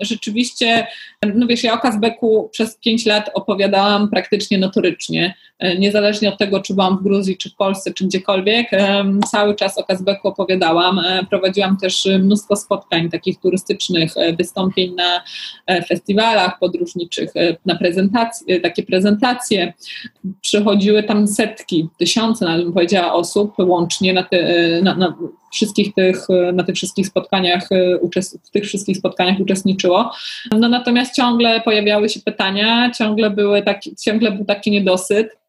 rzeczywiście, no wiesz, ja o Kazbeku przez pięć lat opowiadałam praktycznie notorycznie, e, niezależnie od tego, czy byłam w Gruzji, czy w Polsce, czy gdziekolwiek, cały czas o Kazbeku opowiadałam. Prowadziłam też mnóstwo spotkań takich turystycznych, wystąpień na festiwalach podróżniczych, na prezentacje, takie prezentacje przychodziły tam setki, tysiące, nawet bym powiedziała, osób łącznie na, te, na, na wszystkich tych, na tych wszystkich spotkaniach, w tych wszystkich spotkaniach uczestniczyło. No natomiast ciągle pojawiały się pytania, ciągle, były taki, ciągle był taki niedosyt.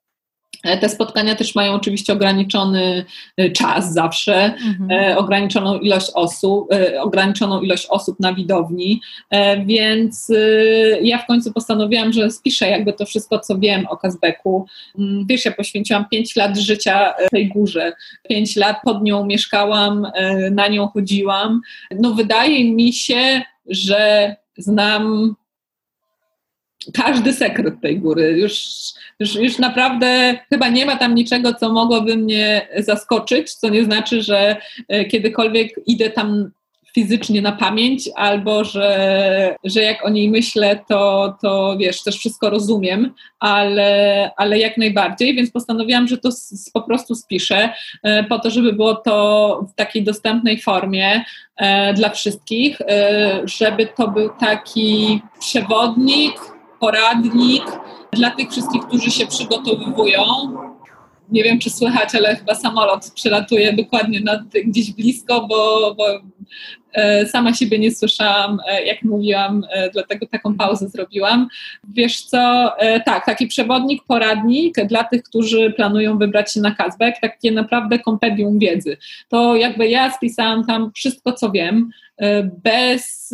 E, te spotkania też mają oczywiście ograniczony e, czas zawsze, mhm. E, ograniczoną ilość osób, ograniczoną ilość osób na widowni, więc ja w końcu postanowiłam, że spiszę jakby to wszystko, co wiem o Kazbeku. Mm, wiesz, ja poświęciłam 5 lat życia tej górze, 5 lat pod nią mieszkałam, na nią chodziłam. No wydaje mi się, że znam każdy sekret tej góry. Już, już, już naprawdę chyba nie ma tam niczego, co mogłoby mnie zaskoczyć, co nie znaczy, że e, kiedykolwiek idę tam fizycznie na pamięć, albo że, że jak o niej myślę, to, to wiesz, też wszystko rozumiem, ale, ale jak najbardziej, więc postanowiłam, że to po prostu spiszę, e, po to, żeby było to w takiej dostępnej formie e, dla wszystkich, żeby to był taki przewodnik, poradnik dla tych wszystkich, którzy się przygotowują. Nie wiem, czy słychać, ale chyba samolot przelatuje dokładnie nad, gdzieś blisko, bo, bo e, sama siebie nie słyszałam, e, jak mówiłam, e, dlatego taką pauzę zrobiłam. Wiesz co, tak, taki przewodnik, poradnik dla tych, którzy planują wybrać się na Kazbek, takie naprawdę kompendium wiedzy. To jakby ja spisałam tam wszystko, co wiem, bez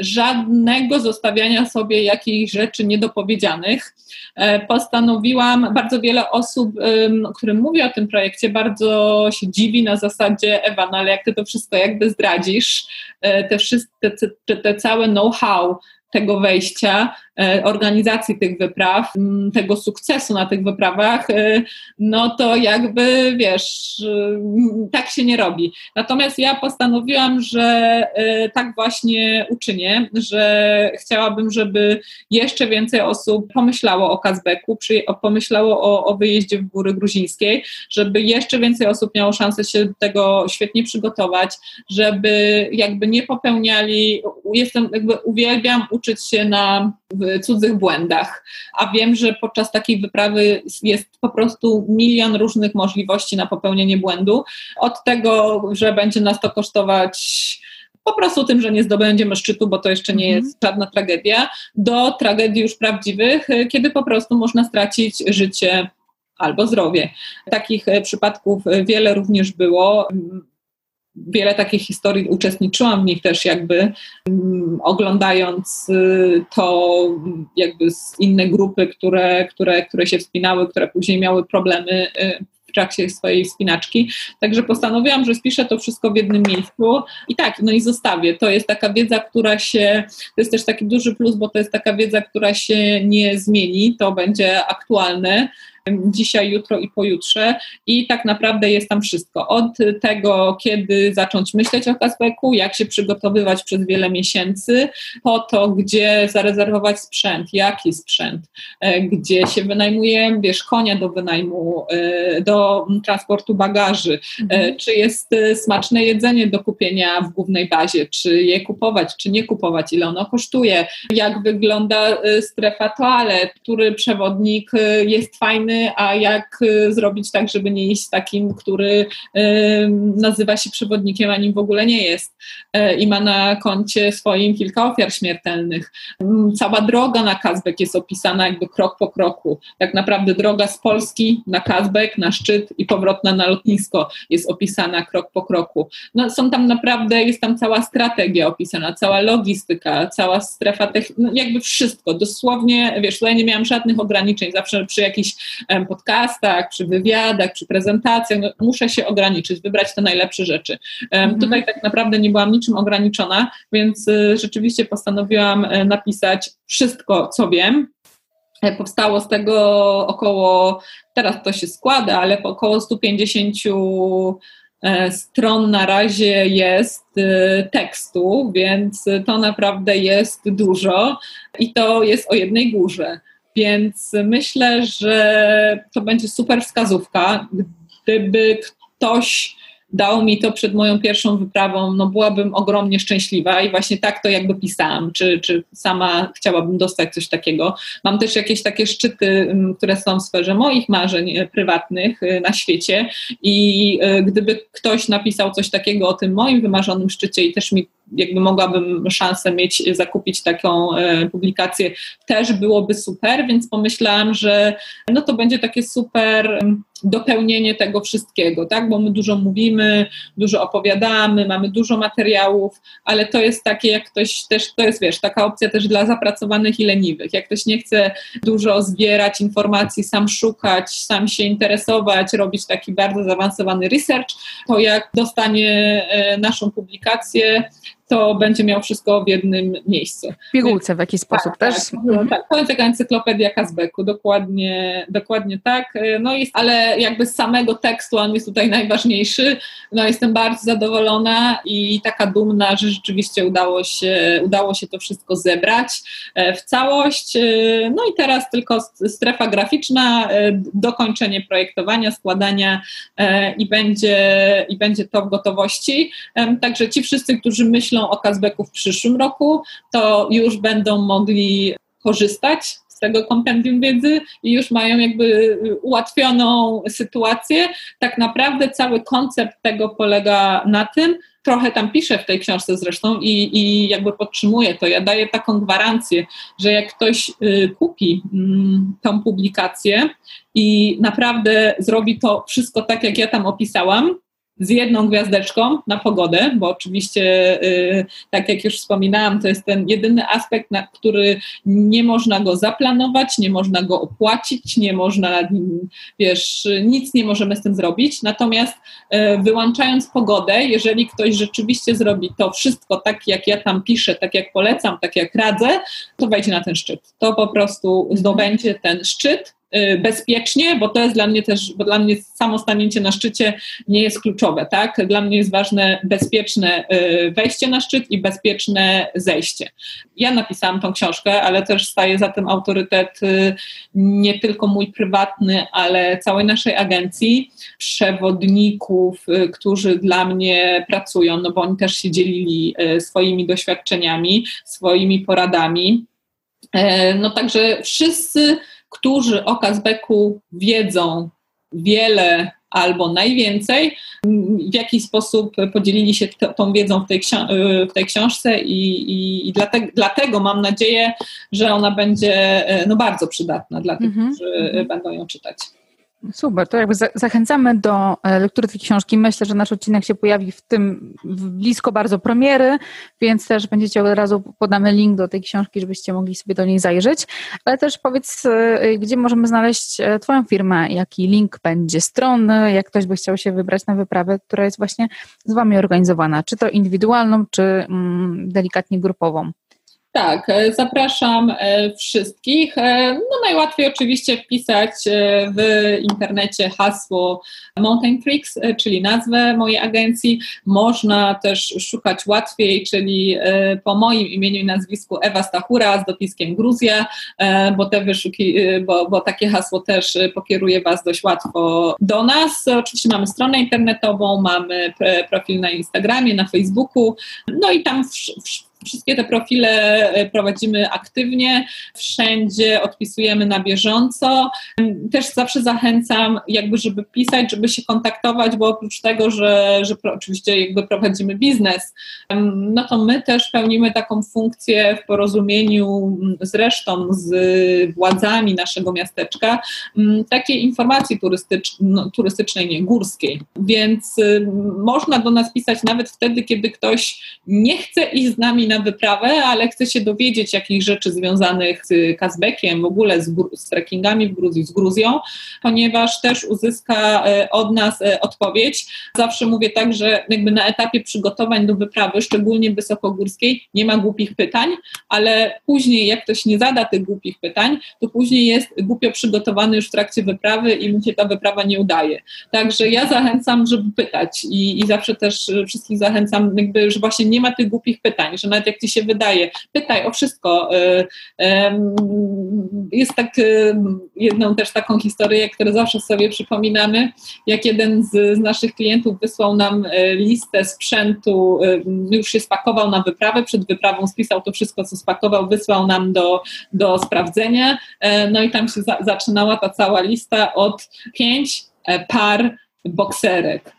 żadnego zostawiania sobie jakichś rzeczy niedopowiedzianych. Postanowiłam, bardzo wiele osób, którym mówię o tym projekcie, bardzo się dziwi na zasadzie, Ewa, no ale jak ty to wszystko jakby zdradzisz, e, te, wszystkie, te, te całe know-how tego wejścia, e, organizacji tych wypraw, tego sukcesu na tych wyprawach, e, no to jakby wiesz, tak się nie robi. Natomiast ja postanowiłam, że tak właśnie uczynię, że chciałabym, żeby jeszcze więcej osób pomyślało o Kazbeku, pomyślało o, o wyjeździe w góry gruzińskiej, żeby jeszcze więcej osób miało szansę się do tego świetnie przygotować, żeby jakby nie popełniali, jestem jakby uwielbiam uczyć się na cudzych błędach, a wiem, że podczas takiej wyprawy jest po prostu milion różnych możliwości na popełnienie błędu. Od tego, że będzie nas to kosztować po prostu tym, że nie zdobędziemy szczytu, bo to jeszcze nie mhm. jest żadna tragedia, do tragedii już prawdziwych, kiedy po prostu można stracić życie albo zdrowie. Takich przypadków wiele również było wiele takich historii uczestniczyłam w nich też jakby um, oglądając y, to jakby z inne grupy, które, które, które się wspinały, które później miały problemy y, w trakcie swojej wspinaczki. Także postanowiłam, że spiszę to wszystko w jednym miejscu i tak, no i zostawię. To jest taka wiedza, która się, to jest też taki duży plus, bo to jest taka wiedza, która się nie zmieni, to będzie aktualne dzisiaj, jutro i pojutrze i tak naprawdę jest tam wszystko. Od tego, kiedy zacząć myśleć o cashbacku, jak się przygotowywać przez wiele miesięcy, po to, gdzie zarezerwować sprzęt, jaki sprzęt, e, gdzie się wynajmuje, wiesz, konia do wynajmu, e, do transportu bagaży, e, mhm. czy jest smaczne jedzenie do kupienia w głównej bazie, czy je kupować, czy nie kupować, ile ono kosztuje, jak wygląda strefa toalet, który przewodnik jest fajny, a jak y, zrobić tak, żeby nie iść takim, który y, nazywa się przewodnikiem, a nim w ogóle nie jest y, i ma na koncie swoim kilka ofiar śmiertelnych. Mm, cała droga na Kazbek jest opisana jakby krok po kroku. Tak naprawdę droga z Polski na Kazbek, na szczyt i powrotna na lotnisko jest opisana krok po kroku. No, są tam naprawdę, jest tam cała strategia opisana, cała logistyka, cała strefa, no, jakby wszystko. Dosłownie, wiesz, tutaj nie miałam żadnych ograniczeń. Zawsze przy jakichś podcastach, przy wywiadach, przy prezentacjach, no, muszę się ograniczyć, wybrać te najlepsze rzeczy. Mhm. Tutaj tak naprawdę nie byłam niczym ograniczona, więc y, rzeczywiście postanowiłam e, napisać wszystko, co wiem, e, Powstało z tego około, teraz to się składa, ale około 150 e, stron na razie jest tekstu, więc to naprawdę jest dużo i to jest o jednej górze. Więc myślę, że to będzie super wskazówka. Gdyby ktoś dał mi to przed moją pierwszą wyprawą, no byłabym ogromnie szczęśliwa i właśnie tak to jakby pisałam, czy, czy sama chciałabym dostać coś takiego. Mam też jakieś takie szczyty, mm, które są w sferze moich marzeń e, prywatnych e, na świecie i e, gdyby ktoś napisał coś takiego o tym moim wymarzonym szczycie i też mi jakby mogłabym szansę mieć, zakupić taką publikację, też byłoby super, więc pomyślałam, że no to będzie takie super dopełnienie tego wszystkiego, tak? Bo my dużo mówimy, dużo opowiadamy, mamy dużo materiałów, ale to jest takie, jak ktoś też, to jest wiesz, taka opcja też dla zapracowanych i leniwych. Jak ktoś nie chce dużo zbierać informacji, sam szukać, sam się interesować, robić taki bardzo zaawansowany research, to jak dostanie e, naszą publikację, to będzie miał wszystko w jednym miejscu. W pigułce w jakiś sposób tak, też? Tak, no, tak, to jest taka encyklopedia Kazbeku, dokładnie, dokładnie tak. No jest, ale jakby z samego tekstu on jest tutaj najważniejszy. No jestem bardzo zadowolona i taka dumna, że rzeczywiście udało się, udało się to wszystko zebrać e, w całość. E, no i teraz tylko strefa graficzna, e, dokończenie projektowania, składania i będzie, i będzie to w gotowości. Także ci wszyscy, którzy myślą, myślą o cashbacku w przyszłym roku, to już będą mogli korzystać z tego kompendium wiedzy i już mają jakby ułatwioną sytuację. Tak naprawdę cały koncept tego polega na tym, trochę tam piszę w tej książce zresztą i, i jakby podtrzymuję to. Ja daję taką gwarancję, że jak ktoś y, kupi mm, tą publikację i naprawdę zrobi to wszystko tak, jak ja tam opisałam, z jedną gwiazdeczką na pogodę, bo oczywiście, y, tak jak już wspominałam, to jest ten jedyny aspekt, na który nie można go zaplanować, nie można go opłacić, nie można, wiesz, nic nie możemy z tym zrobić. Natomiast y, wyłączając pogodę, jeżeli ktoś rzeczywiście zrobi to wszystko tak, jak ja tam piszę, tak jak polecam, tak jak radzę, to wejdzie na ten szczyt. To po prostu zdobędzie ten szczyt bezpiecznie, bo to jest dla mnie też, bo dla mnie samo stanięcie na szczycie nie jest kluczowe, tak? Dla mnie jest ważne bezpieczne y, wejście na szczyt i bezpieczne zejście. Ja napisałam tą książkę, ale też staje za tym autorytet y, nie tylko mój prywatny, ale całej naszej agencji, przewodników, którzy dla mnie pracują, no bo oni też się dzielili swoimi doświadczeniami, swoimi poradami. E, no także wszyscy którzy o Kazbeku wiedzą wiele albo najwięcej, w jaki sposób podzielili się t- tą wiedzą w tej, w tej książce i, i, i dlatego, dlatego, mam nadzieję, że ona będzie no, bardzo przydatna dla tych, mm-hmm. którzy mhm. będą ją czytać. Super, to jakby zachęcamy do e, lektury tej książki. Myślę, że nasz odcinek się pojawi w tym blisko bardzo premiery, więc też będziecie od razu podamy link do tej książki, żebyście mogli sobie do niej zajrzeć. Ale też powiedz, e, gdzie możemy znaleźć e, Twoją firmę, jaki link będzie strony, jak ktoś by chciał się wybrać na wyprawę, która jest właśnie z Wami organizowana, czy to indywidualną, czy mm, delikatnie grupową. Tak, e, zapraszam e, wszystkich. E, no najłatwiej oczywiście wpisać w internecie hasło Mountain Tricks, czyli nazwę mojej agencji. Można też szukać łatwiej, czyli po moim imieniu i nazwisku Ewa Stachura z dopiskiem Gruzja, bo, te wyszuki, bo, bo takie hasło też pokieruje Was dość łatwo do nas. Oczywiście mamy stronę internetową, mamy profil na Instagramie, na Facebooku, no i tam w, w Wszystkie te profile e, prowadzimy aktywnie, wszędzie odpisujemy na bieżąco. Też zawsze zachęcam, jakby, żeby pisać, żeby się kontaktować, bo oprócz tego, że, że oczywiście jakby prowadzimy biznes, no to my też pełnimy taką funkcję w porozumieniu z resztą, z władzami naszego miasteczka, takiej informacji turystycz, no, turystycznej, nie górskiej. Więc można do nas pisać nawet wtedy, kiedy ktoś nie chce iść z nami na wyprawę, ale chce się dowiedzieć jakichś rzeczy związanych z Kazbekiem, w ogóle z, z trekkingami w Gruzji, z Gruzją, ponieważ też uzyska e, od nas e, odpowiedź. Zawsze mówię tak, że jakby na etapie przygotowań do wyprawy, szczególnie wysokogórskiej, nie ma głupich pytań, ale później jak ktoś nie zada tych głupich pytań, to później jest głupio przygotowany już w trakcie wyprawy i mu się ta wyprawa nie udaje. Także ja zachęcam, żeby pytać i, i zawsze też wszystkich zachęcam, jakby, że właśnie nie ma tych głupich pytań, że nawet jak ci się wydaje, pytaj o wszystko. Y, jest tak y, jedną też taką historię, którą zawsze sobie przypominamy, jak jeden z, z naszych klientów wysłał nam y, listę sprzętu, już się spakował na wyprawę, przed wyprawą spisał to wszystko, co spakował, wysłał nam do, do sprawdzenia, e, no i tam się za, zaczynała ta cała lista od pięć e, par bokserek.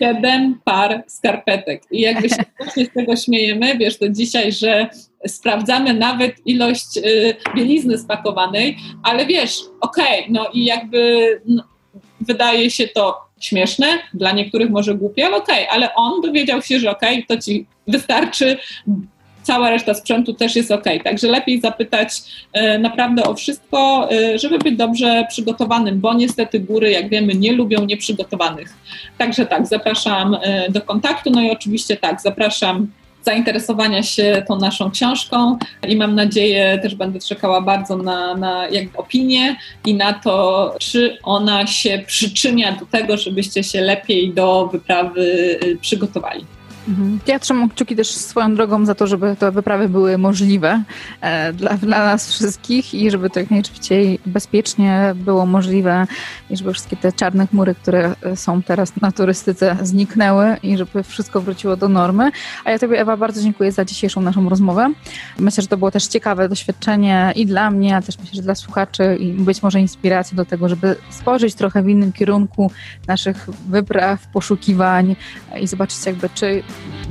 Siedem par skarpetek. I jakby się właśnie z tego śmiejemy, wiesz, to dzisiaj, że sprawdzamy nawet ilość y, bielizny spakowanej, ale wiesz, okej, okay, no i jakby no, wydaje się to śmieszne, dla niektórych może głupie, ale okej, okay, ale on dowiedział się, że okej, okay, to ci wystarczy, cała reszta sprzętu też jest ok. Także lepiej zapytać e, naprawdę o wszystko, e, żeby być dobrze przygotowanym, bo niestety góry, jak wiemy, nie lubią nieprzygotowanych. Także tak, zapraszam e, do kontaktu, no i oczywiście tak, zapraszam zainteresowania się tą naszą książką i mam nadzieję, też będę czekała bardzo na, na opinię i na to, czy ona się przyczynia do tego, żebyście się lepiej do wyprawy przygotowali. Mhm. Ja trzymam kciuki też swoją drogą za to, żeby te wyprawy były możliwe e, dla, dla nas wszystkich i żeby to jak najszybciej bezpiecznie było możliwe i żeby wszystkie te czarne chmury, które są teraz na turystyce zniknęły i żeby wszystko wróciło do normy. A ja Tobie Ewa bardzo dziękuję za dzisiejszą naszą rozmowę. Myślę, że to było też ciekawe doświadczenie i dla mnie, a też myślę, że dla słuchaczy i być może inspiracją do tego, żeby spojrzeć trochę w innym kierunku naszych wypraw, poszukiwań i zobaczyć jakby czy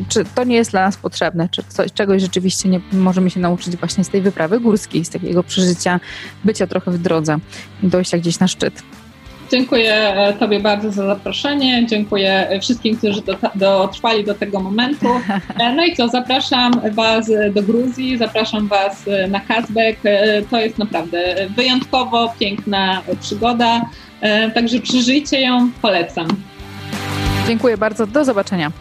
czy to nie jest dla nas potrzebne, czy coś, czegoś rzeczywiście nie możemy się nauczyć właśnie z tej wyprawy górskiej, z takiego przeżycia, bycia trochę w drodze i dojścia gdzieś na szczyt. Dziękuję e, Tobie bardzo za zaproszenie. Dziękuję wszystkim, którzy dotrwali do tego momentu. E, no i co, zapraszam Was do Gruzji, zapraszam Was na Kazbek. E, to jest naprawdę wyjątkowo piękna przygoda. Także przeżyjcie ją, polecam. Dziękuję bardzo. Do zobaczenia.